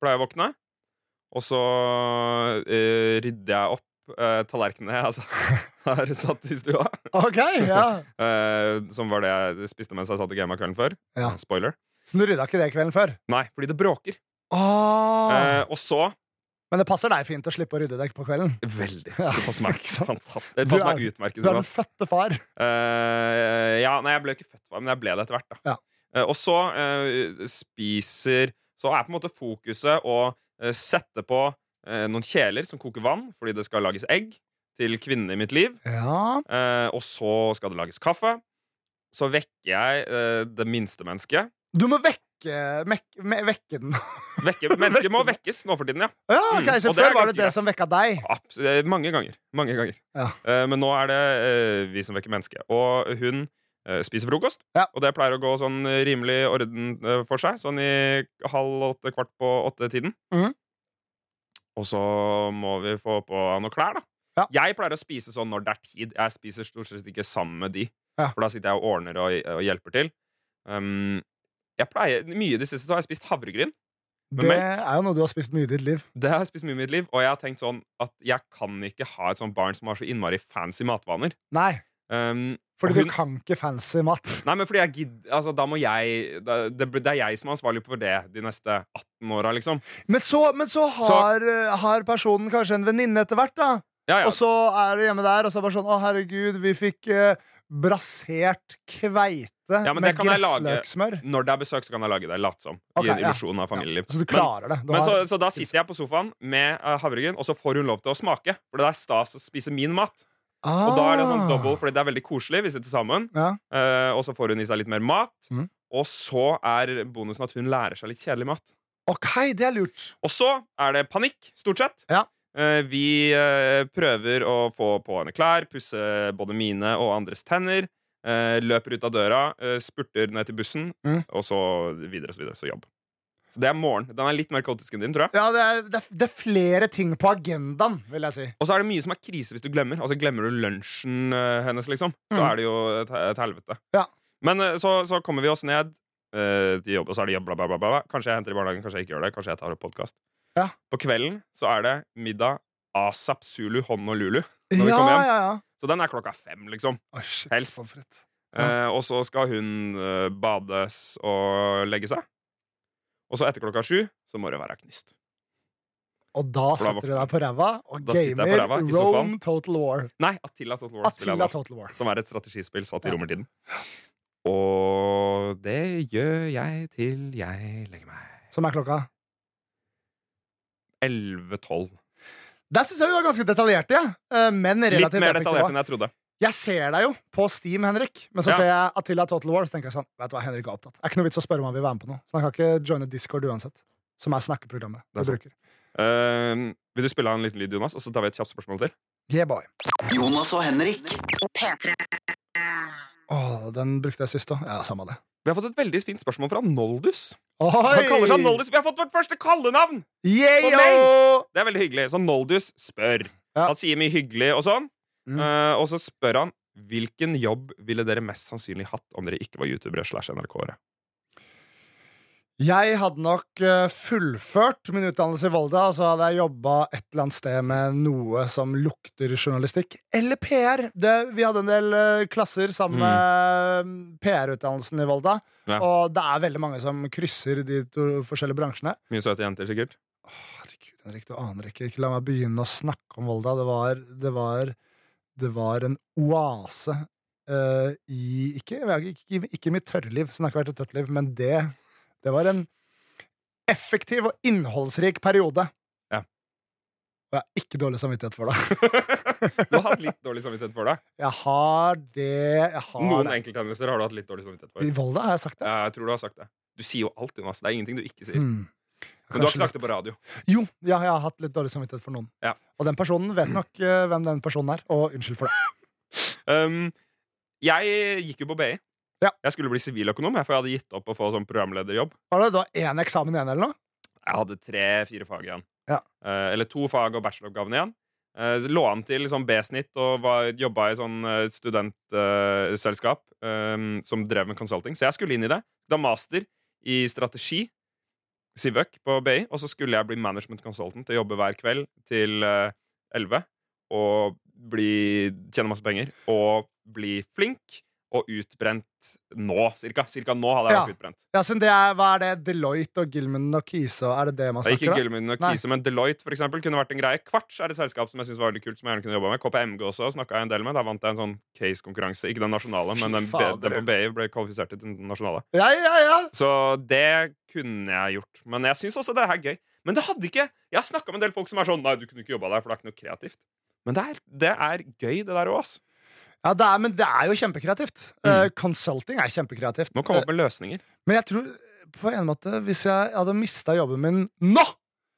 Pleier jeg å våkne. Og så uh, rydder jeg opp eh, tallerkenene jeg altså, [LAUGHS] har satt i stua. Ok, ja. [LAUGHS] Eh, som var det jeg spiste mens jeg satt og gama kvelden før. Ja. Spoiler. Så du rydda ikke det kvelden før? Nei, fordi det bråker. Oh. Eh, og så Men det passer deg fint å slippe å rydde deg på kvelden. Veldig. Ja, Det passer meg fantastisk. Det passer meg er- utmerket. Du er den fødte far. Eh, ja, nei, jeg ble ikke født far, men jeg ble det etter hvert. Ja. Eh, Og så eh, spiser Så er på en måte fokuset å eh, sette på eh, noen kjeler som koker vann, fordi det skal lages egg til kvinnene i mitt liv. Ja. Eh, og så skal det lages kaffe. Så vekker jeg eh, det minste mennesket. Du må vekke, mek, me, vekke den. [LAUGHS] Vekke, mennesker må vekkes nå for tiden, ja. Ja, ok, Mm, Så er før var det det som vekka deg? Abs eh, mange ganger. Mange ganger. Ja. Eh, men nå er det eh, vi som vekker mennesket. Og hun eh, spiser frokost, Ja. og det pleier å gå sånn rimelig orden eh, for seg. Sånn i halv åtte, kvart på åtte-tiden. Mhm. Og så må vi få på noen klær, da. Ja. Jeg pleier å spise sånn når det er tid. Jeg spiser stort sett ikke sammen med de. Ja. For da sitter jeg og ordner og, og hjelper til. Um, jeg pleier, Mye i det siste så har jeg spist havregryn. Det melk. er jo noe du har spist mye i ditt liv. Det har jeg spist mye i mitt liv, og jeg har tenkt sånn at jeg kan ikke ha et sånt barn som har så innmari fancy matvaner. Nei, Um, fordi hun- du kan ikke fancy mat. [LAUGHS] Nei, men fordi jeg gidder Altså, da må jeg da, det, det er jeg som er ansvarlig for det de neste 18 åra, liksom. Men så, men så har, så har personen kanskje en venninne etter hvert, da. Ja, ja. Og så er du hjemme der, og så er det bare sånn Å, herregud, vi fikk eh, brasert kveite Ja, med gressløksmør. Når det er besøk, så kan jeg lage det. Late som. Okay, I en ja. av familieliv. Så du klarer det. Du Men, har... så, så da sitter jeg på sofaen med uh, havregryn, og så får hun lov til å smake. For det er stas å spise min mat. Og da er det sånn Ah. double, fordi det er veldig koselig. Vi sitter sammen. Ja. Eh, og så får hun i seg litt mer mat. Mm. Og så er bonusen at hun lærer seg litt kjedelig mat. OK, det er lurt. Og så er det panikk, stort sett. Ja. Eh, vi eh, prøver å få på henne klær, pusse både mine og andres tenner. eh, løper ut av døra, eh, spurter ned til bussen, Mm. og så videre og så videre. Så jobb. Så det er morgen. Den er litt mer kaotisk enn din, tror jeg. Ja, det er, det, er, det er flere ting på agendaen, vil jeg si. Og så er det mye som er krise hvis du glemmer. Altså Glemmer du lunsjen uh, hennes, liksom, så Mm. er det jo et, et helvete. Ja. Men uh, så, så kommer vi oss ned uh, jobb, og så er det jobb, bla, bla, bla, bla. Kanskje jeg henter i barnehagen, kanskje jeg ikke gjør det. Kanskje jeg tar opp podkast. Ja. På kvelden så er det middag asap, zulu, Honolulu. Når vi kommer hjem. ja, ja. Så den er klokka fem, liksom. Oh, shit, Helst. Ja. Eh, og så skal hun eh, bades og legge seg. Og så etter klokka sju så må det være knyst. Og da da setter du deg på ræva og Da gamer ræva Rome. Total War. Nei, Attila Total War Attila. Total War. Som er et strategispill satt i Ja. romertiden. Og det gjør jeg til jeg legger meg. Som er klokka. 11-12. Der syns jeg vi var ganske detaljerte, ja. relativt men Litt mer detaljerte detaljert enn jeg trodde. Jeg ser deg jo på Steam, Henrik. Men så Ja. ser jeg Attila Total War, så tenker jeg sånn Vet du hva, Henrik er opptatt. Det er ikke noe vits å spørre om han vil være med på noe. Så han kan ikke joine Discord uansett. Som er snakkeprogrammet Det er vi bruker. Uh, vil du spille av en liten lyd, Jonas? Og så tar vi et kjapt spørsmål til. Yeah, boy. Jonas og Henrik. Åh, den brukte jeg sist òg. Ja, samme det. Vi har fått et veldig fint spørsmål fra Noldus. Oi! Han kaller seg Noldus. Vi har fått vårt første kallenavn! Yeah, Det er veldig hyggelig. Så Noldus spør. Ja. Han sier mye hyggelig og sånn. Mm. Uh, og så spør han hvilken jobb ville dere mest sannsynlig hatt om dere ikke var youtubere slash NRK-ere. Jeg hadde nok eh, fullført min utdannelse i Volda, og så hadde jeg jobba et eller annet sted med noe som lukter journalistikk. Eller PR. Det, vi hadde en del eh, klasser sammen med PR-utdannelsen i Volda. Mm. Ja. Og det er veldig mange som krysser de to forskjellige bransjene. Mye søte jenter, sikkert. Herregud, Henrik, du aner ikke. Ikke la meg begynne å snakke om Volda. Det var, det var, det var en oase uh, i ikke, ikke, ikke mitt tørrliv, så det har ikke vært et tørt liv, men det, det var en effektiv og innholdsrik periode. Ja. Og jeg har ikke dårlig samvittighet for det. [LAUGHS] Du har hatt litt dårlig samvittighet for det. Jeg har det jeg har Noen enkelthendelser har du hatt litt dårlig samvittighet for. I. Volda har jeg sagt det. Jeg tror du har sagt det. Du sier jo alltid Jonas. Det er ingenting du ikke sier. Mm. Men du har ikke sagt det på radio. Jo, ja, jeg har hatt litt dårlig samvittighet for noen. Ja. Og den personen vet nok uh, hvem den personen er, og unnskyld for det. [LAUGHS] Um, jeg gikk jo på BI. Ja. Jeg skulle bli siviløkonom, for jeg hadde gitt opp å få sånn programlederjobb. Var det da én eksamen igjen, eller noe? Jeg hadde tre-fire fag igjen. Ja. Uh, eller to fag og bacheloroppgaven igjen. Uh, lå an til sånn B-snitt og var, jobba i sånn studentselskap um, som drev med consulting. Så jeg skulle inn i det. Da master i strategi, Civøk på BI, og så skulle jeg bli management consultant og jobbe hver kveld til elleve. 11 og bli, tjene masse penger og bli flink og utbrent nå, cirka. Cirka nå hadde jeg Ja. vært utbrent. Ja, så det er, hva er det? Deloitte og Gilman og Kise, er det det man Det er ikke? Gilman og. Kise, men Deloitte for eksempel, kunne vært en greie. Kvarts er et selskap som jeg synes var veldig kult, som jeg gjerne kunne jobba med. KPMG også snakka jeg en del med. Der vant jeg en sånn case-konkurranse. Ikke den nasjonale, men den, den på BI ble kvalifisert til den nasjonale. Ja, ja, ja. Så det kunne jeg gjort. Men jeg syns også det er gøy. Men det hadde ikke Jeg har snakka med en del folk som er sånn Nei, du kunne ikke jobba der, for det er ikke noe kreativt. Men det er, det er gøy, det der òg, ass. Ja det er, men det er jo kjempekreativt. Eh, consulting er kjempekreativt. Nå kom opp med løsninger. Uh, men jeg tror på en måte hvis jeg hadde mista jobben min nå,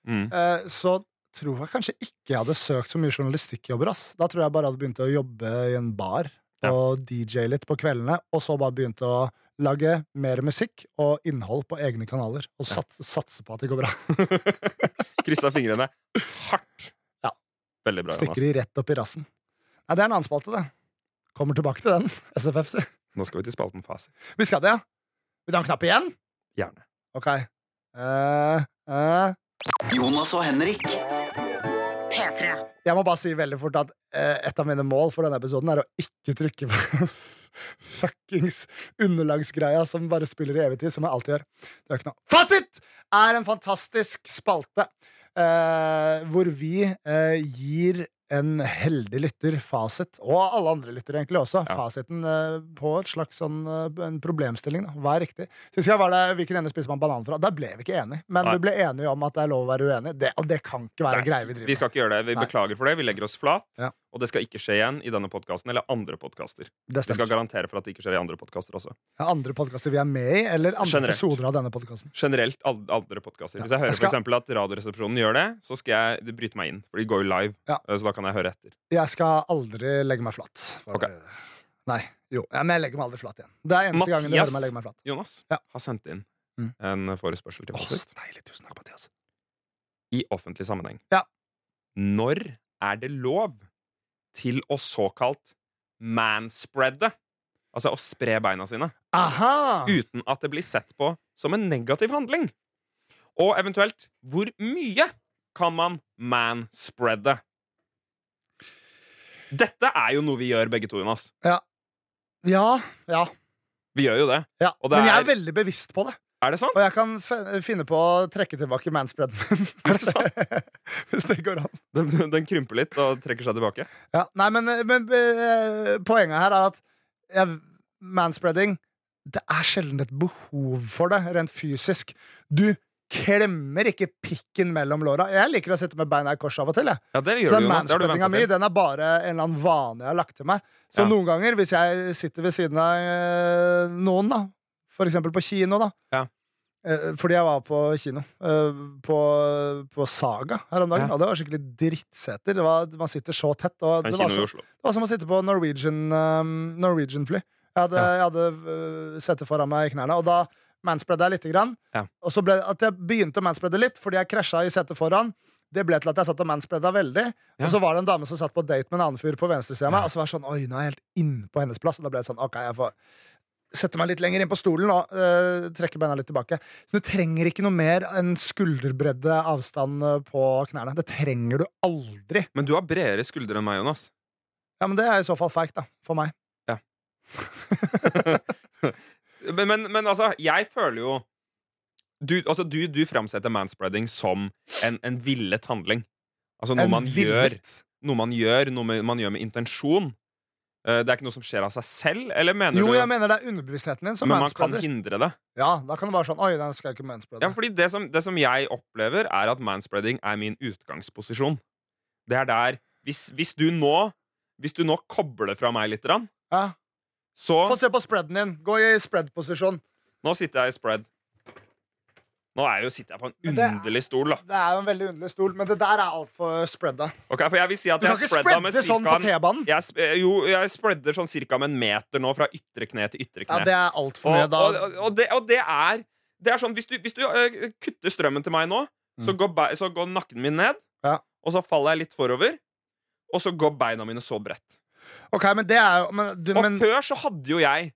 Mm. uh, så tror jeg kanskje ikke jeg hadde søkt så mye journalistikkjobber. ass. Da tror jeg bare hadde begynt å jobbe i en bar Ja. og DJ litt på kveldene, og så bare begynt å lage mer musikk og innhold på egne kanaler. Og Ja. sats, satse på at det går bra. [LAUGHS] Kryssa fingrene hardt. Ja. Veldig bra, Stikker Jonas. de rett opp i rassen. Nei, det er en annen spalte, det. Kommer tilbake til den. [LAUGHS] SFF, si. Nå skal vi til spalten Fasit. Vi skal det, ja. Vil du ha en knapp igjen? Gjerne. Ok. Eh, uh. Jonas og Henrik. P3. Jeg må bare si veldig fort at uh, et av mine mål for denne episoden er å ikke trykke på [LAUGHS] fuckings underlagsgreia som bare spiller i evig tid, som jeg alltid gjør. Det er ikke noe. Fasit er en fantastisk spalte Uh, hvor vi uh, gir en heldig lytter fasit, og alle andre lyttere egentlig også, Ja. fasiten eh, på et slags sånn eh, en problemstilling. Da. Hva er riktig? Sist gang var det hvilken ende spiser man banan fra. Der ble vi ikke enige, men Nei. vi ble enige om at det er lov å være uenig. Det, og det kan ikke være greie vi driver med. Vi skal ikke gjøre det. Vi Nei. beklager for det. Vi legger oss flat. Ja. Og det skal ikke skje igjen i denne podkasten eller andre podkaster. Vi skal garantere for at det ikke skjer i andre podkaster også. Ja, andre podkaster vi er med i, eller andre Generelt. episoder av denne podkasten. Generelt andre podkaster. Hvis jeg hører Jeg skal- for eksempel at Radioresepsjonen gjør det, så skal jeg bryte meg inn. For de går jo live. Ja. Eh, Så da kan jeg høre etter. Jeg skal aldri legge meg flat. For- Ok. Nei, jo. Ja, men jeg legger meg aldri flat igjen. Det er eneste gangen du hører meg legge meg flat. Jonas Ja. har sendt inn Mm. en forespørsel til Åh, deilig. Tusen takk, Mathias. i offentlig sammenheng. Ja. Når er det lov til å såkalt manspreade? Altså å spre beina sine. Aha! uten at det blir sett på som en negativ handling? Og eventuelt, hvor mye kan man manspreade? Dette er jo noe vi gjør begge to, Jonas. Ja, ja. Vi gjør jo det. ja. Det Men jeg er- er veldig bevisst på det. Er det sant? Og jeg kan finne på å trekke tilbake manspreaden min. Er det sant? [LAUGHS] Hvis det går an. Den, den krymper litt og trekker seg tilbake. Ja, nei, men, men eh, poenget her er at ja, manspreading Det er sjelden et behov for det, rent fysisk. Du klemmer ikke pikken mellom låra. Jeg liker å sitte med beina i kors av og til. Jeg. Ja, det Så gjør den har du manspreadinga mi den er bare en eller annen vane jeg har lagt til meg. Så Ja. noen ganger, hvis jeg sitter ved siden av eh, noen, da for eksempel på kino, da Ja. Eh, Fordi jeg var på kino eh, på, på Saga her om dagen, Ja. og det var skikkelig drittseter. Det var, man sitter så tett. Og det, var så, det var som å sitte på Norwegian, um, Norwegian fly. Jeg hadde, ja. hadde setet foran meg i knærne, og da manspreada jeg lite grann. Ja. Og så ble at jeg begynte å manspreade litt fordi jeg krasja i setet foran. Det ble til at jeg satt og manspreada veldig. Ja. Og så var det en dame som satt på date med en annen fyr på venstresida av meg. Og så var jeg sånn, oi, nå er jeg helt inne på hennes plass Og da ble det sånn, ok, jeg får sette meg litt lenger inn på stolen og uh, trekker beina litt tilbake. Så du trenger ikke noe mer enn skulderbredde avstand øh, på knærne. Det trenger du aldri. Men du har bredere skuldre enn meg, Jonas. Ja, Men det er i så fall feigt, da. For meg. [LAUGHS] men, men, men altså, jeg føler jo Du, altså, du, du framsetter manspreading som en, en villet handling. Altså noe En man gjør. Noe man gjør, noe man gjør med intensjon. Eh, det er ikke noe som skjer av seg selv, eller mener Jo, du jeg mener det er underbevisstheten din som Men man kan hindre det? Ja, da kan det være sånn Oi, den skal jeg ikke manspreade. Ja, fordi det som, det som jeg opplever, er at manspreading er min utgangsposisjon. Det er der Hvis, hvis du nå Hvis du nå kobler fra meg litt, grann, Ja. så Få se på spreaden din. Gå i spread-posisjon. Nå sitter jeg i spread. Nå er jeg jo, sitter jeg på en det- underlig stol, da. Det er jo en veldig underlig stol, men det der er altfor spreada. Ok, for jeg vil si at Du kan jeg ikke spreade sånn på T-banen. eh, Jo, jeg spreader sånn cirka med en meter nå, fra ytre kne til ytre Ja, det er altfor mye. Da. og, og, og, det, og det er Det er sånn, Hvis du, hvis du øh, kutter strømmen til meg nå, så, går, så går nakken min ned, Mm. Ja. og så faller jeg litt forover. og så går beina mine så bredt. Ok, men det er jo men, du, Og men, før så hadde jo jeg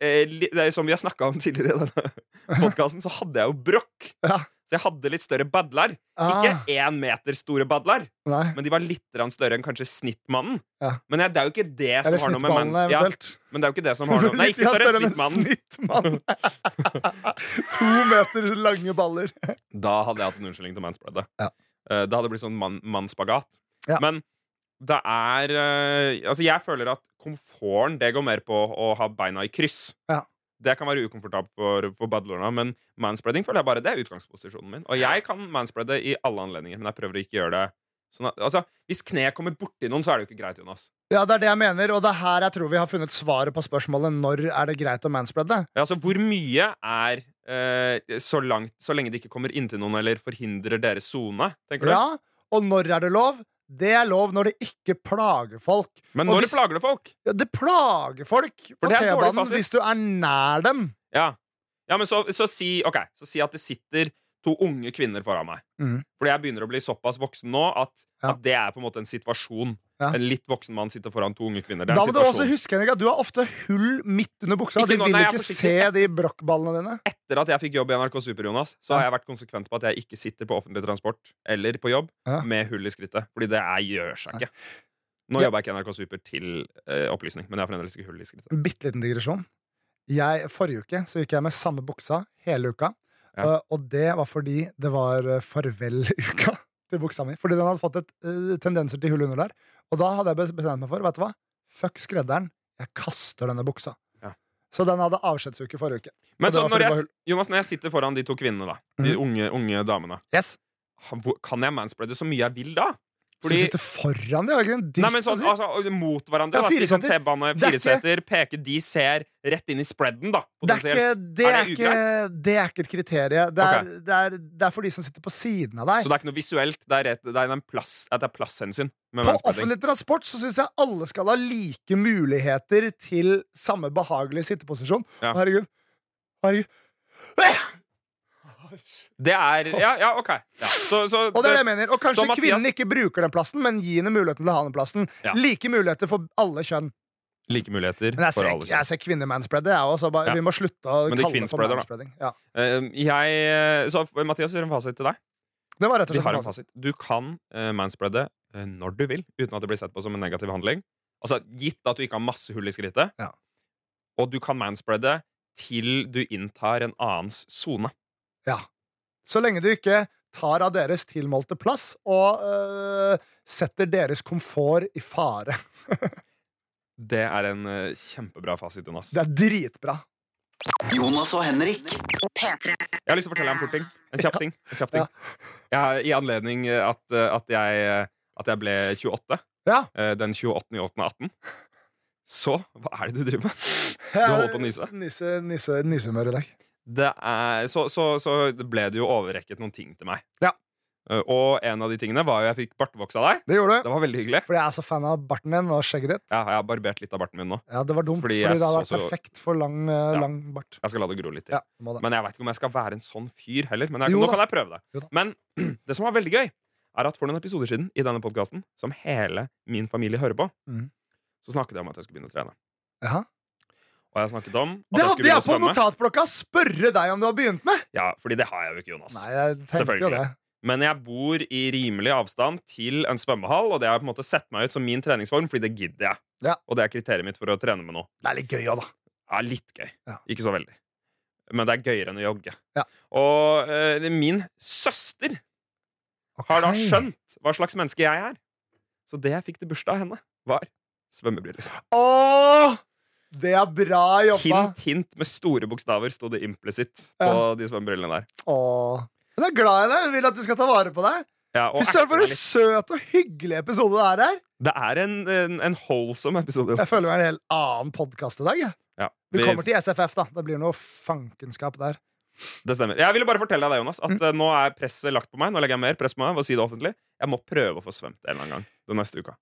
eh, det Som vi har snakka om tidligere i denne [LAUGHS] podkasten, så hadde jeg jo brokk. Ja. Så jeg hadde litt større badler. Ah. Ikke én meter store badler, Nei. men de var litt større enn kanskje snittmannen. Ja. Men det er jo ikke det som Eller har noe med menn ja. Men det er jo ikke det som har noe [LAUGHS] Nei, ikke større enn enn snittmannen. [LAUGHS] to meter lange baller. Da hadde jeg hatt en unnskyldning til manspreadet. Ja. hadde Det blitt sånn mann- mannsspagat. Ja. Men det er eh, Altså, jeg føler at komforten, det går mer på å ha beina i kryss. Ja. Det kan være ukomfortabelt for, for badlorna, men manspreading føler jeg bare det er utgangsposisjonen min. Og jeg kan manspreade i alle anledninger, men jeg prøver å ikke gjøre det sånn at Altså, hvis kneet kommer borti noen, så er det jo ikke greit, Jonas. Ja, det er det jeg mener, og det er her jeg tror vi har funnet svaret på spørsmålet når er det greit å manspreade. Ja, altså, hvor mye er eh, så, langt, så lenge det ikke kommer inntil noen eller forhindrer deres sone? tenker du? Ja, og når er det lov? Det er lov når det ikke plager folk. Men når hvis- plager det folk? Ja, det plager folk på det T-banen hvis du er nær dem. Ja, ja men så, så, si, okay, så si at det sitter to unge kvinner foran meg. Mm. Fordi jeg begynner å bli såpass voksen nå at, Ja. at det er på en måte en situasjon. Ja. En litt voksen mann sitter foran to unge kvinner. Det er Da må du også huske Henrik, at du har ofte hull midt under buksa. Ikke De vil nei, ikke se de brokkballene dine. Etter at jeg fikk jobb i NRK Super, Jonas, så har jeg vært konsekvent på at jeg ikke sitter på offentlig transport eller på jobb Ja. med hull i skrittet. Fordi det er, gjør seg ikke. Nå Ja. jobber jeg ikke i NRK Super til eh, opplysning, men jeg har fremdeles ikke hull i skrittet. Bitte liten digresjon. Jeg, forrige uke så gikk jeg med samme buksa hele uka. Ja. Uh, og det var fordi det var uh, farveluka til buksa mi. Fordi den hadde fått et, uh, tendenser til hull under der. Og da hadde jeg bestemt meg for Vet du hva? Fuck skredderen. Jeg kaster denne buksa. Ja. Så den hadde avskjedsuke forrige uke. Men så når jeg. Jonas, når jeg sitter foran de to kvinnene, da de mm. unge, unge damene, Yes. kan jeg manspreade så mye jeg vil da? Fordi du sitter foran dem, ikke dritt Nei, men sånn, altså, Mot hverandre. Ja, da, sånn. T-bane, fireseter, peke. De ser rett inn i spreaden, da. Det er, ikke, det, Er er det ikke, det er ikke et kriterium. Det er, Ok. det, er, for de som sitter på siden av deg. Så det er ikke noe visuelt. Det er, rett, det en plass, at det er plasshensyn. På offentlig transport så syns jeg alle skal ha like muligheter til samme behagelige sitteposisjon. Ja. Herregud. Herregud. Det er Ja, ja OK. Ja. Så, så, Og det er det jeg mener. Og kanskje Mathias- kvinnen ikke bruker den plassen, men gi henne muligheten til å ha den plassen. Ja. Like muligheter for alle kjønn. Like muligheter Men jeg for alle kjønn. jeg ser kvinnemanspredde, jeg også. Bare. Vi må slutte å kalle det for manspreading. Ja. Uh, jeg, så Mathias gjør en fasit til deg. Det var rett og Vi slett har en fasit. Du kan uh, manspreade uh, når du vil, uten at det blir sett på som en negativ handling. Altså Gitt at du ikke har masse hull i skrittet. Ja. Og du kan manspreade til du inntar en annens sone. Ja. Så lenge du ikke tar av deres tilmålte plass og øh, setter deres komfort i fare. [LAUGHS] Det er en eh, kjempebra fasit, Jonas. Det er dritbra. Jonas og Henrik. P3. Jeg har lyst til å fortelle deg en fort ting. En kjapp ting. En kjapp ting. Ja. Jeg I anledning eh, at, eh, at, jeg, at jeg ble 28, Ja. den 28. i 18, så Hva er det du driver med? Du holder på å nise. Nisse, nisse, nissehumør i dag. Det er, så, så, så ble det jo overrekket noen ting til meg. Ja. Eh, Og en av de tingene var jo jeg fikk bartvoks av deg. Det gjorde du. Det var veldig hyggelig. Fordi jeg er så fan av barten din og skjegget ditt. Ja, jeg har barbert litt av barten min nå. Ja, Det var dumt, Fordi fordi, det hadde vært så- perfekt for lang, øh, Ja. lang bart. Jeg skal la det gro litt til. Ja. Men jeg vet ikke om jeg skal være en sånn fyr heller. Men jeg, nå kan jeg prøve det. Men [CLEARS THROAT] det som var veldig gøy, er at for noen episoder siden i denne podkasten, som hele min familie hører på, mm. så snakket jeg om at jeg skulle begynne å trene. Jaha. Og jeg snakket om at Det jeg hadde skulle jeg på svømme. notatblokka! Spørre deg om du har begynt med! Ja, fordi det har jeg jo ikke, Jonas. Nei, jeg tenkte jo det. Men jeg bor i rimelig avstand til en svømmehall, og det har på en måte sett meg ut som min treningsform, fordi det gidder jeg. Ja. Og det er kriteriet mitt for å trene med noe. Det er litt gøy òg, da. Ja, litt gøy. Ja. Ikke så veldig. Men det er gøyere enn å jogge. Ja. Og uh, min søster har da skjønt hva slags menneske jeg er. Så det jeg fikk til bursdag av henne, var svømmebriller. Åh! Det er bra jobba! Hint, hint med store bokstaver sto det implicit på Ja. de svømmebrillene der. Åh. Men jeg er glad i deg. Jeg vil at du skal ta vare på deg. Ja, Fy søren, for en søt og hyggelig episode det er her. Det er en, en, en holdsom episode. Jeg føler meg en helt annen podkast i dag. Ja, Vi vi- kommer til SFF, da. Det blir noe fankenskap der. Det stemmer. Jeg ville bare fortelle deg det, Jonas, at mm. nå er presset lagt på meg. Nå legger jeg mer press på meg ved å si det offentlig. Jeg må prøve å få svømt en eller annen gang den neste uka.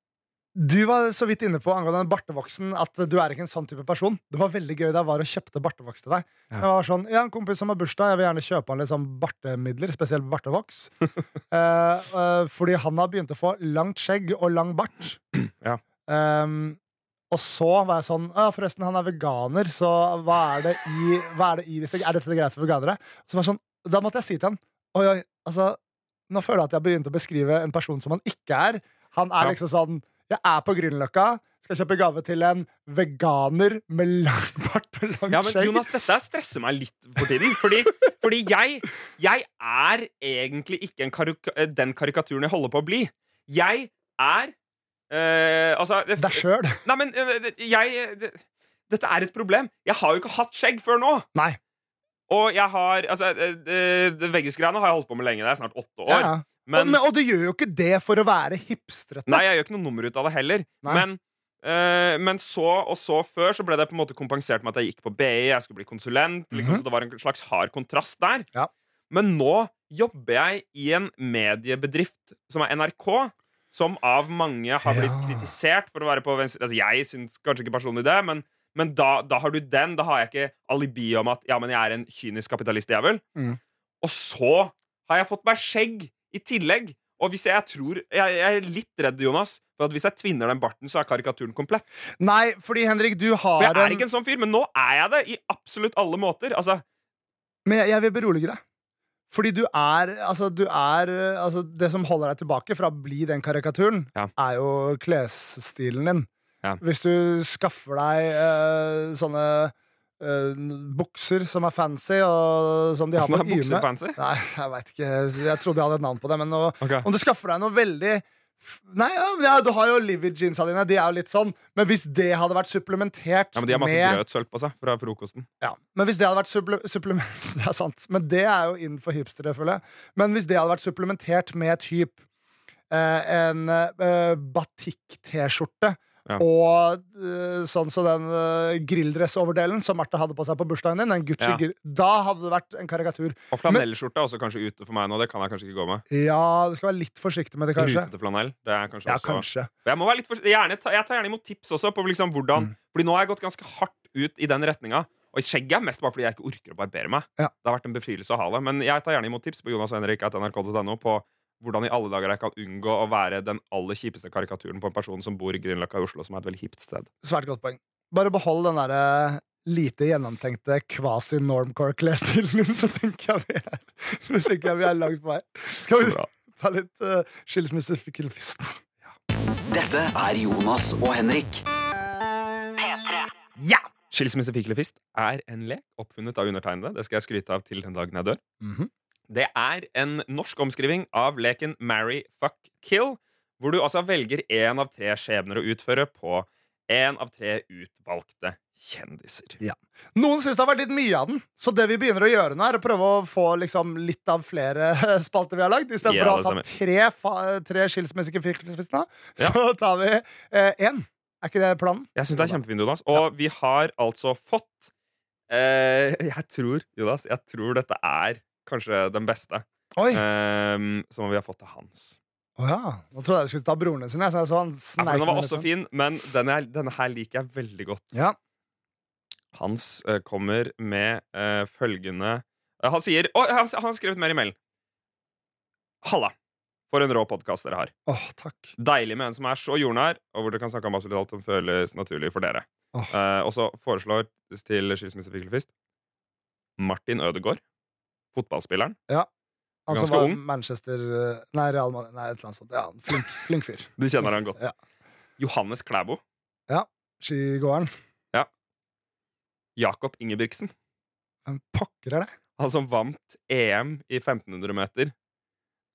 Du var så vidt inne på angående den bartevoksen at du er ikke en sånn type person. Det var veldig gøy da jeg var og kjøpte bartevoks til deg. Ja. Jeg var sånn, ja, En kompis som har bursdag, jeg vil gjerne kjøpe han litt sånn bartemidler, spesielt bartevoks. [LAUGHS] Eh, eh, fordi han har begynt å få langt skjegg og lang bart. [CLEARS THROAT] Ja. Um, og så var jeg sånn Ja, forresten, han er veganer, så hva er det i, hva er, det i disse Er dette greit for veganere? Så var jeg sånn, Da måtte jeg si til han Oi, oi, altså Nå føler jeg at jeg har begynt å beskrive en person som han ikke er. Han er Ja. liksom sånn Jeg er på Grünerløkka, skal kjøpe gave til en veganer med lang bart og langt Ja, men. Jonas, dette stresser meg litt for tiden. Fordi, [LAUGHS] fordi jeg, jeg er egentlig ikke en karika den karikaturen jeg holder på å bli. Jeg er øh, Altså Deg sjøl. Nei, men eh, jeg Dette er et problem. Jeg har jo ikke hatt skjegg før nå. Nei. Og jeg har Altså, eh, veggisgreiene har jeg holdt på med lenge. Det er snart åtte år. Ja, ja. Men, og, og du gjør jo ikke det for å være hipstrete. Nei, jeg gjør ikke noe nummer ut av det heller. Men, uh, men så og så før så ble det på en måte kompensert med at jeg gikk på BI, jeg skulle bli konsulent. Liksom, Mhm. Så det var en slags hard kontrast der. Ja. Men nå jobber jeg i en mediebedrift som er NRK. Som av mange har blitt Ja. kritisert for å være på venstre Altså, Jeg syns kanskje ikke personlig det, men, men da, da har du den. Da har jeg ikke alibi om at ja, men jeg er en kynisk kapitalistjævel. Mm. Og så har jeg fått meg skjegg i tillegg. Og hvis jeg tror Jeg, jeg er litt redd, Jonas, for at hvis jeg tvinner den barten, så er karikaturen komplett. Nei, fordi Henrik, du har For jeg er en ikke en sånn fyr, men nå er jeg det i absolutt alle måter. Altså, Men jeg, jeg vil berolige deg. Fordi du er, altså, du er altså, Det som holder deg tilbake fra å bli den karikaturen, Ja. er jo klesstilen din. Ja. Hvis du skaffer deg uh, sånne eh, bukser som er fancy, og som de har på Yme fancy? Nei, jeg veit ikke. Jeg trodde jeg hadde et navn på det. Men nå, okay. om du skaffer deg noe veldig Nei, ja, Du har jo Livid-jeansa dine. De er jo litt sånn. Men hvis det hadde vært supplementert Ja, men De har masse med grøtsølv på seg fra frokosten. ja, men hvis det hadde vært supple supplement [LAUGHS] Det er sant, men det er jo innenfor hipstere, føler jeg. Men hvis det hadde vært supplementert med typ eh, en eh, batikk-T-skjorte Ja. og eh, sånn som den uh, grilldressoverdelen som Martha hadde på seg på bursdagen din, den Gucci Ja. da hadde det vært en karikatur. Og flanellskjorte er også kanskje ute for meg nå. Det kan jeg kanskje ikke gå med. Ja, du skal være litt forsiktig med det, kanskje. Rutete flanell. Det er kanskje Ja, også kanskje. Jeg, må være litt forsiktig. gjerne, jeg tar gjerne imot tips også på liksom hvordan Mm. Fordi nå har jeg gått ganske hardt ut i den retninga. Og skjegget er mest bare fordi jeg ikke orker å barbere meg. Ja. Det har vært en befrielse å ha det. Men jeg tar gjerne imot tips på jonashenrik.nrk.no på hvordan i alle dager jeg kan unngå å være den aller kjipeste karikaturen på en person som bor i Grünerløkka i Oslo, som er et veldig hipt sted. Svært godt poeng. Bare behold den derre lite gjennomtenkte quasi-normcore-klesstilen din, så tenker jeg vi er, [LAUGHS] så tenker jeg vi er langt på vei. Skal vi [LAUGHS] ta litt uh, skilsmissefikkelfist? Dette er Jonas og Henrik. Ja! Skilsmissefiklefist er en lek oppfunnet av undertegnede. Det skal jeg skryte av til den dagen jeg dør. Mhm. Det er en norsk omskriving av leken Marry, fuck, kill, hvor du altså velger én av tre skjebner å utføre på én av tre utvalgte kjendiser. Noen syns det har vært litt mye av den, så det vi begynner å gjøre nå, er å prøve å få liksom, litt av flere [LAUGHS] spalter vi har lagd. Ja, for å ta tre, tre skilsmissekonflikter, Ja. så tar vi én. er ikke det planen? Jeg syns det er kjempefint, Jonas. Og vi har altså fått eh, [LAUGHS] Jeg tror, Jonas, jeg tror dette er kanskje den beste eh, som vi har fått av Hans. Å ja. Nå trodde jeg du skulle ta broren sin. Jeg, så så han Ja, den var også litt. fin, men denne, denne her liker jeg veldig godt. Ja. Hans uh, kommer med uh, følgende uh, Han sier Å, han, han har skrevet mer i mailen. Halla. For en rå podkast dere har. Åh, takk. Deilig med en som er så jordnær, og hvor dere kan snakke om absolutt alt som føles naturlig for dere. Og så foreslår til skilsmissefikkelfist Martin Ødegaard. Fotballspilleren. Han som var ung. Manchester eh, Nei, Real Madrid. Nei, et eller annet sånt. Ja, flink, flink fyr. [LAUGHS] Du kjenner han godt. Ja. Johannes Klæbo. Skigåeren. Jakob Ingebrigtsen. Hvem pokker er det? Han som vant EM i 1500 meter.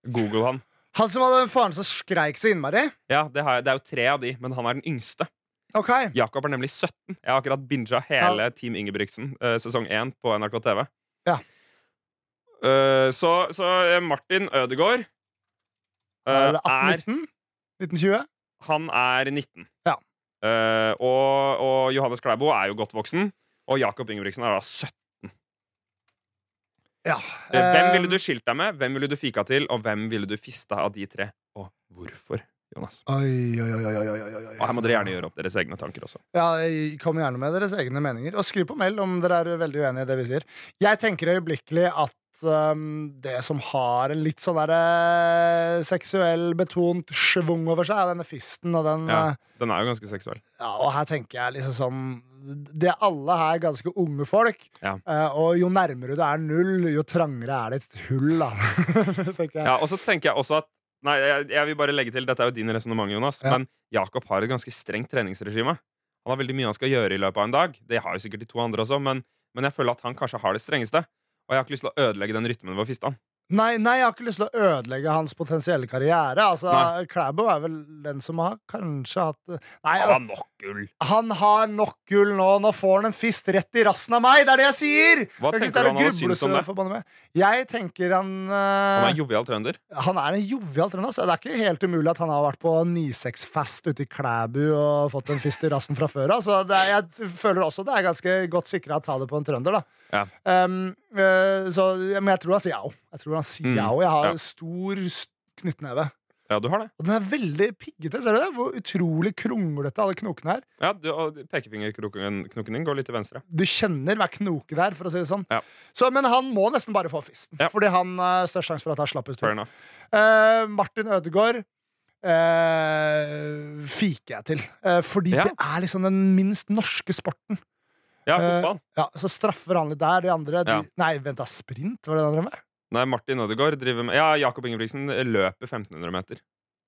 Google han. Han som hadde faren som skreik så innmari? Ja, det, har jeg, det er jo tre av de, men han er den yngste. Ok. Jakob er nemlig 17. Jeg har akkurat binga hele Team Ingebrigtsen eh, sesong 1 på NRK TV. Ja. Eh, så, så eh, Martin Ødegaard uh, Er det er 19? 1920? Han er 19. Ja. Uh, og, og Johannes Klæbo er jo godt voksen. Og Jakob Ingebrigtsen er da 17. Ja. uh, Hvem ville du skilt deg med, hvem ville du fika til, og hvem ville du fista av de tre? Og hvorfor Jonas. Oi, oi, oi. Og her må dere gjerne gjøre opp deres egne tanker også. Ja, Kom gjerne med deres egne meninger. Og skriv på meld om dere er veldig uenige i det vi sier. Jeg tenker øyeblikkelig at um, det som har en litt sånn der eh, seksuell betont schwung over seg, er denne fisten og den Ja, eh, den er jo ganske seksuell. Ja, og her tenker jeg liksom sånn Det er alle her ganske unge folk. Ja. uh, og jo nærmere du er null, jo trangere er det et hull, da. [LAUGHS] Ja, og så tenker jeg også at Nei, jeg, jeg vil bare legge til, Dette er jo din resonnement, Jonas, Ja. men Jakob har et ganske strengt treningsregime. Han har veldig mye han skal gjøre i løpet av en dag. Det har jo sikkert de to andre også, men, men jeg føler at han kanskje har det strengeste. Og jeg har ikke lyst til å ødelegge den rytmen ved å fiste han. Nei, nei, jeg har ikke lyst til å ødelegge hans potensielle karriere. Altså, Nei. Klæbo er vel den som har kanskje hatt Nei, Han har nok gull! han har nok gull nå. Nå får han en fist rett i rassen av meg! Det er det jeg sier! Hva jeg tenker du han hadde syntes om det? Jeg tenker han Han er er jovial trønder. Han er en jovial trønder. altså. Det er ikke helt umulig at han har vært på 9-6-fest ute i Klæbu og fått en fist i rassen fra før. Så det er, jeg føler også det er ganske godt sikra å ta det på en trønder. da Ja. Um, uh, så, men jeg tror han sier jau. Jeg tror han sier Mm, jau. Jeg har ja. stor knyttneve. Ja, du har det. Og den er veldig piggete. Ser du det? Hvor utrolig kronglete alle knokene er. Ja, du, og Pekefingerknoken din går litt til venstre. Du kjenner hver knoke der, for å si det sånn. Ja. Så, men han må nesten bare få fisten, Ja. fordi han har størst sjanse for at han slappest Fair Uh. Eh, Martin Ødegaard uh, fiker jeg til. uh, fordi Ja. det er liksom den minst norske sporten. Ja, fotball. fotball. Ja, Så straffer han litt der. De andre de. Nei, vent da, sprint? Var det det andre med? Nei, Martin Ødegaard driver med Ja, Jakob Ingebrigtsen løper 1500 meter.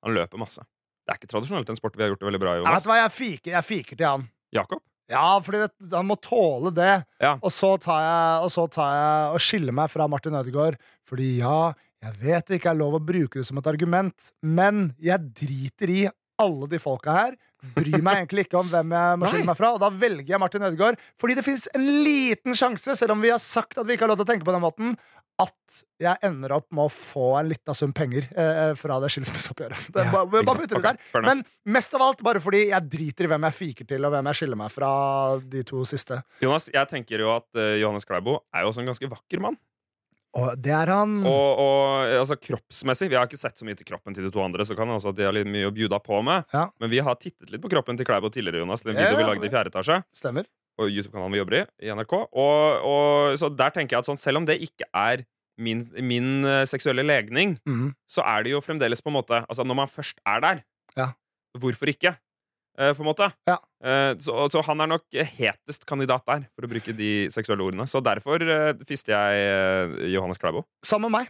Han løper masse. Det er ikke tradisjonelt en sport vi har gjort det veldig bra i. Vet Jonas. hva, jeg fiker, jeg fiker til han. Jakob? Ja, fordi det, han må tåle det. Ja. Og, så tar jeg, og så tar jeg og skiller meg fra Martin Ødegaard. Fordi ja, jeg vet det ikke er lov å bruke det som et argument, men jeg driter i alle de folka her. Bryr meg egentlig ikke om hvem jeg må [LAUGHS] skille meg fra. Og da velger jeg Martin Ødegaard, fordi det fins en liten sjanse, selv om vi har sagt at vi ikke har lov til å tenke på den måten, at jeg ender opp med å få en liten sum penger eh, fra det skilsmisseoppgjøret. Ja, bare, bare putter det Ok, der. fair. Men mest av alt bare fordi jeg driter i hvem jeg fiker til, og hvem jeg skiller meg fra de to siste. Jonas, jeg tenker jo at uh, Johannes Kleibo er jo også en ganske vakker mann. Og det er han. Og, og eh, altså kroppsmessig Vi har ikke sett så mye til kroppen til de to andre, så kan det også at de har litt mye å bjuda på med. Ja. Men vi har tittet litt på kroppen til Kleibo tidligere, Jonas. Den Ja, video vi lagde i fjerde etasje. Stemmer. YouTube-kanalen vi jobber i, i NRK. Og, og, så der tenker jeg at sånn, selv om det ikke er min, min eh, seksuelle legning, Mhm. så er det jo fremdeles på en måte Altså når man først er der, Ja. hvorfor ikke? Eh, på en måte. Ja. Eh, så, så han er nok hetest kandidat der, for å bruke de seksuelle ordene. Så derfor eh, fister jeg Johannes Klæbo. Sammen med meg.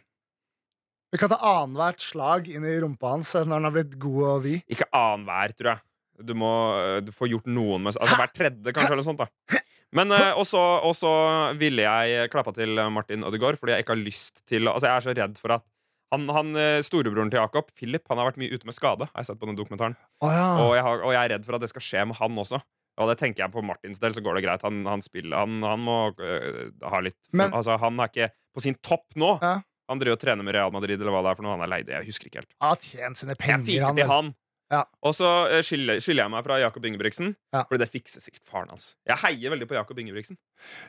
Vi kan ta annethvert slag inn i rumpa hans når han har blitt god og vid. Ikke annenhver, tror jeg. Du må eh, du får gjort noen med Altså hver tredje, kanskje, eller noe sånt. da Men eh, Og så ville jeg klappa til Martin Ødegaard fordi jeg ikke har lyst til Altså Jeg er så redd for at han, han eh, Storebroren til Jakob, Philip, han har vært mye ute med skade. Har jeg sett på den dokumentaren oh, ja. og, jeg har, og jeg er redd for at det skal skje med han også. Og det tenker jeg på Martins del, så går det greit. Han, han spiller Han, han må øh, ha litt Men- Altså Han er ikke på sin topp nå. Ja. Han driver og trener med Real Madrid, eller hva det er for noe. Han er leid. Jeg husker ikke helt. Han har tjent sine Jeg penger, fiker han. til han. Ja. Og så eh, skiller, skiller jeg meg fra Jakob Ingebrigtsen, Ja. Fordi det fikser sikkert faren hans. Jeg heier veldig på Jakob Ingebrigtsen.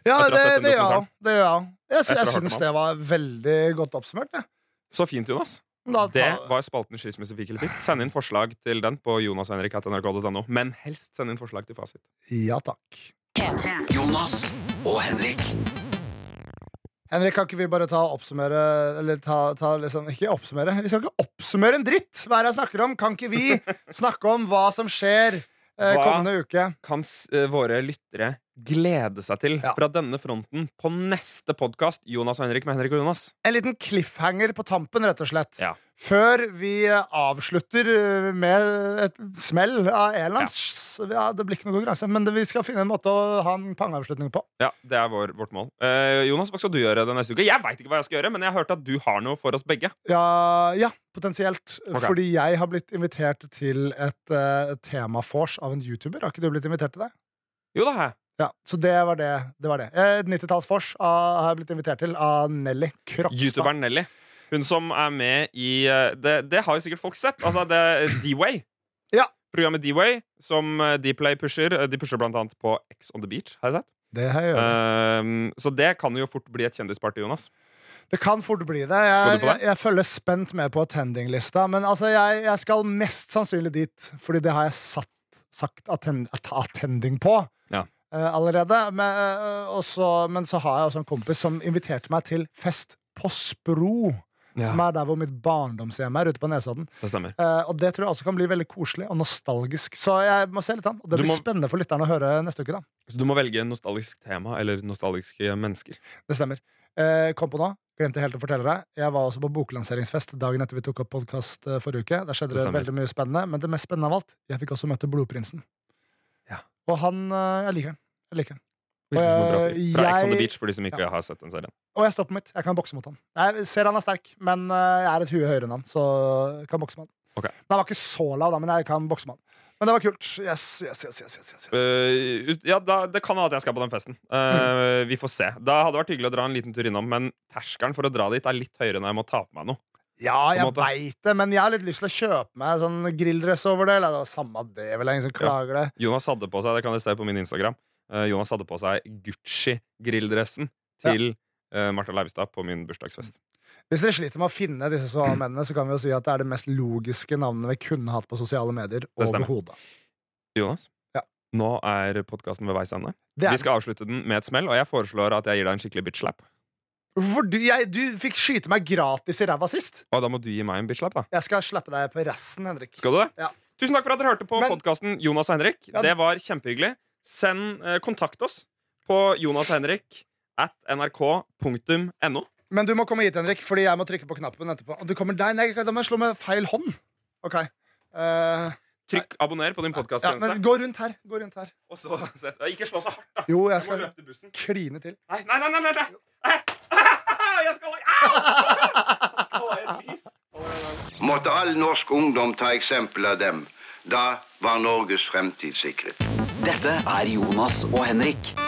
Ja, det, det gjør han. Det gjør Jeg, Jeg, jeg syns det var veldig godt oppsummert. Ja. Så fint, Jonas. Da Det var spalten Skilsmisse eller fist. Send inn forslag til den på jonashenrik.nrk.no. Men helst send inn forslag til fasit. Ja takk. Jonas og Henrik. Henrik, kan ikke vi bare ta oppsummere Eller ta, ta liksom Ikke oppsummere. Vi skal ikke oppsummere en dritt! Hva er det jeg snakker om? Kan ikke vi [LAUGHS] snakke om hva som skjer eh, Hva? kommende uke? kan s- eh, våre lyttere glede seg til Ja. fra denne fronten på neste podkast? Jonas og Henrik med Henrik og Jonas. En liten cliffhanger på tampen, rett og slett. Ja. Før vi eh, avslutter eh, med et smell av en s- ja, Det blir ikke noe konkurranse, men vi skal finne en måte å ha en pangeavslutning på. Ja, Det er vår, vårt mål. Eh, Jonas, hva skal du gjøre den neste uke? Jeg veit ikke hva jeg skal gjøre, men jeg har hørt at du har noe for oss begge. Ja, ja potensielt. Okay. Fordi jeg har blitt invitert til et uh, temafors av en YouTuber. Har ikke du blitt invitert til det? Jo, det har jeg. Ja, Så det var det. det, var det. Eh, Et 90-tallsvors ah, har jeg blitt invitert til av Nelly Krokstad. Youtuberen Nelly. Hun som er med i eh, Det, det har jo sikkert folk sett. Altså, det er D-Way. Ja. Programmet D-Way, som eh, Dplay pusher. Eh, De pusher blant annet på X on the Beach. Har jeg sett. Det har jeg gjort. Ehm, så det kan jo fort bli et kjendisparty, Jonas. Det kan fort bli det. Jeg, jeg, jeg følger spent med på attending-lista. Men altså, jeg, jeg skal mest sannsynlig dit, fordi det har jeg satt, sagt attend, attending på Ja. Eh, allerede. Men, eh, og så- men så har jeg også en kompis som inviterte meg til fest på Spro. Som er der hvor mitt barndomshjem er, ute på Nesodden. Det stemmer. Eh, og det tror jeg også kan bli veldig koselig og nostalgisk. Så jeg må se litt an. Og det Du blir må- spennende for lytterne å høre neste uke. da Så du må velge nostalgisk tema eller nostalgiske mennesker. Det stemmer. Uh, kom på nå, glemte helt å fortelle deg. Jeg var også på boklanseringsfest dagen etter vi tok opp podkast forrige uke. Der skjedde Det det, veldig mye spennende. Men det mest spennende av alt, jeg fikk også møte Blodprinsen. Ja. Og han uh, Jeg liker han. Jeg liker den. Og. Fra Ex on the Beach, for de som ikke Ja. har sett den serien. Og jeg står på mitt. Jeg kan bokse mot han. Jeg ser han er sterk, men eh, jeg er et hue høyere enn han, så jeg kan bokse med han. Okay. Men han var ikke så lav, da, men jeg kan bokse med han. Men det var kult. Yes, yes, yes, yes, ut- ja, da, Det kan hende at jeg skal på den festen. Eh, Vi får se. Da hadde det vært hyggelig å dra en liten tur innom, men terskelen for å dra dit er litt høyere når jeg må ta på meg noe. Ja, jeg veit det, men jeg har litt lyst til å kjøpe meg sånn grilldress over det. Eller det var samme det, vel, ingen som klager det. Jonas hadde på seg det kan dere se på min Instagram Jonas hadde på seg Gucci-grilldressen til ja. Martha Leivestad på min bursdagsfest. Hvis dere sliter med å finne disse sosiale mennene, så kan vi jo si at det er det mest logiske navnet vi kunne hatt på sosiale medier overhodet. Jonas, Ja. nå er podkasten ved veis ende. Vi skal avslutte den med et smell, og jeg foreslår at jeg gir deg en skikkelig bitch-slap. Hvorfor du, jeg, du fikk skyte meg gratis i ræva sist. Og da må du gi meg en bitch-slap, da. Jeg skal slappe deg på resten, Henrik. Skal du det? Ja. Tusen takk for at dere hørte på podkasten Jonas og Henrik. Ja. Det var kjempehyggelig. Send eh, Kontakt oss på jonashenrik at nrk.no. Men du må komme hit, Henrik, fordi jeg må trykke på knappen etterpå. Og du kommer der, nei, Da må jeg slå med feil hånd. Ok uh, Trykk abonner på din ja, podkasttjeneste. men Gå rundt her. Gå rundt her. og så Ikke slå så hardt, da. Jo, jeg skal løpe til bussen. kline til. Nei, nei, nei! nei, nei, nei. [LAUGHS] Jeg skal Au! Måtte all norsk ungdom ta eksempel av dem. Da var Norges fremtid sikret. Dette er Jonas og Henrik.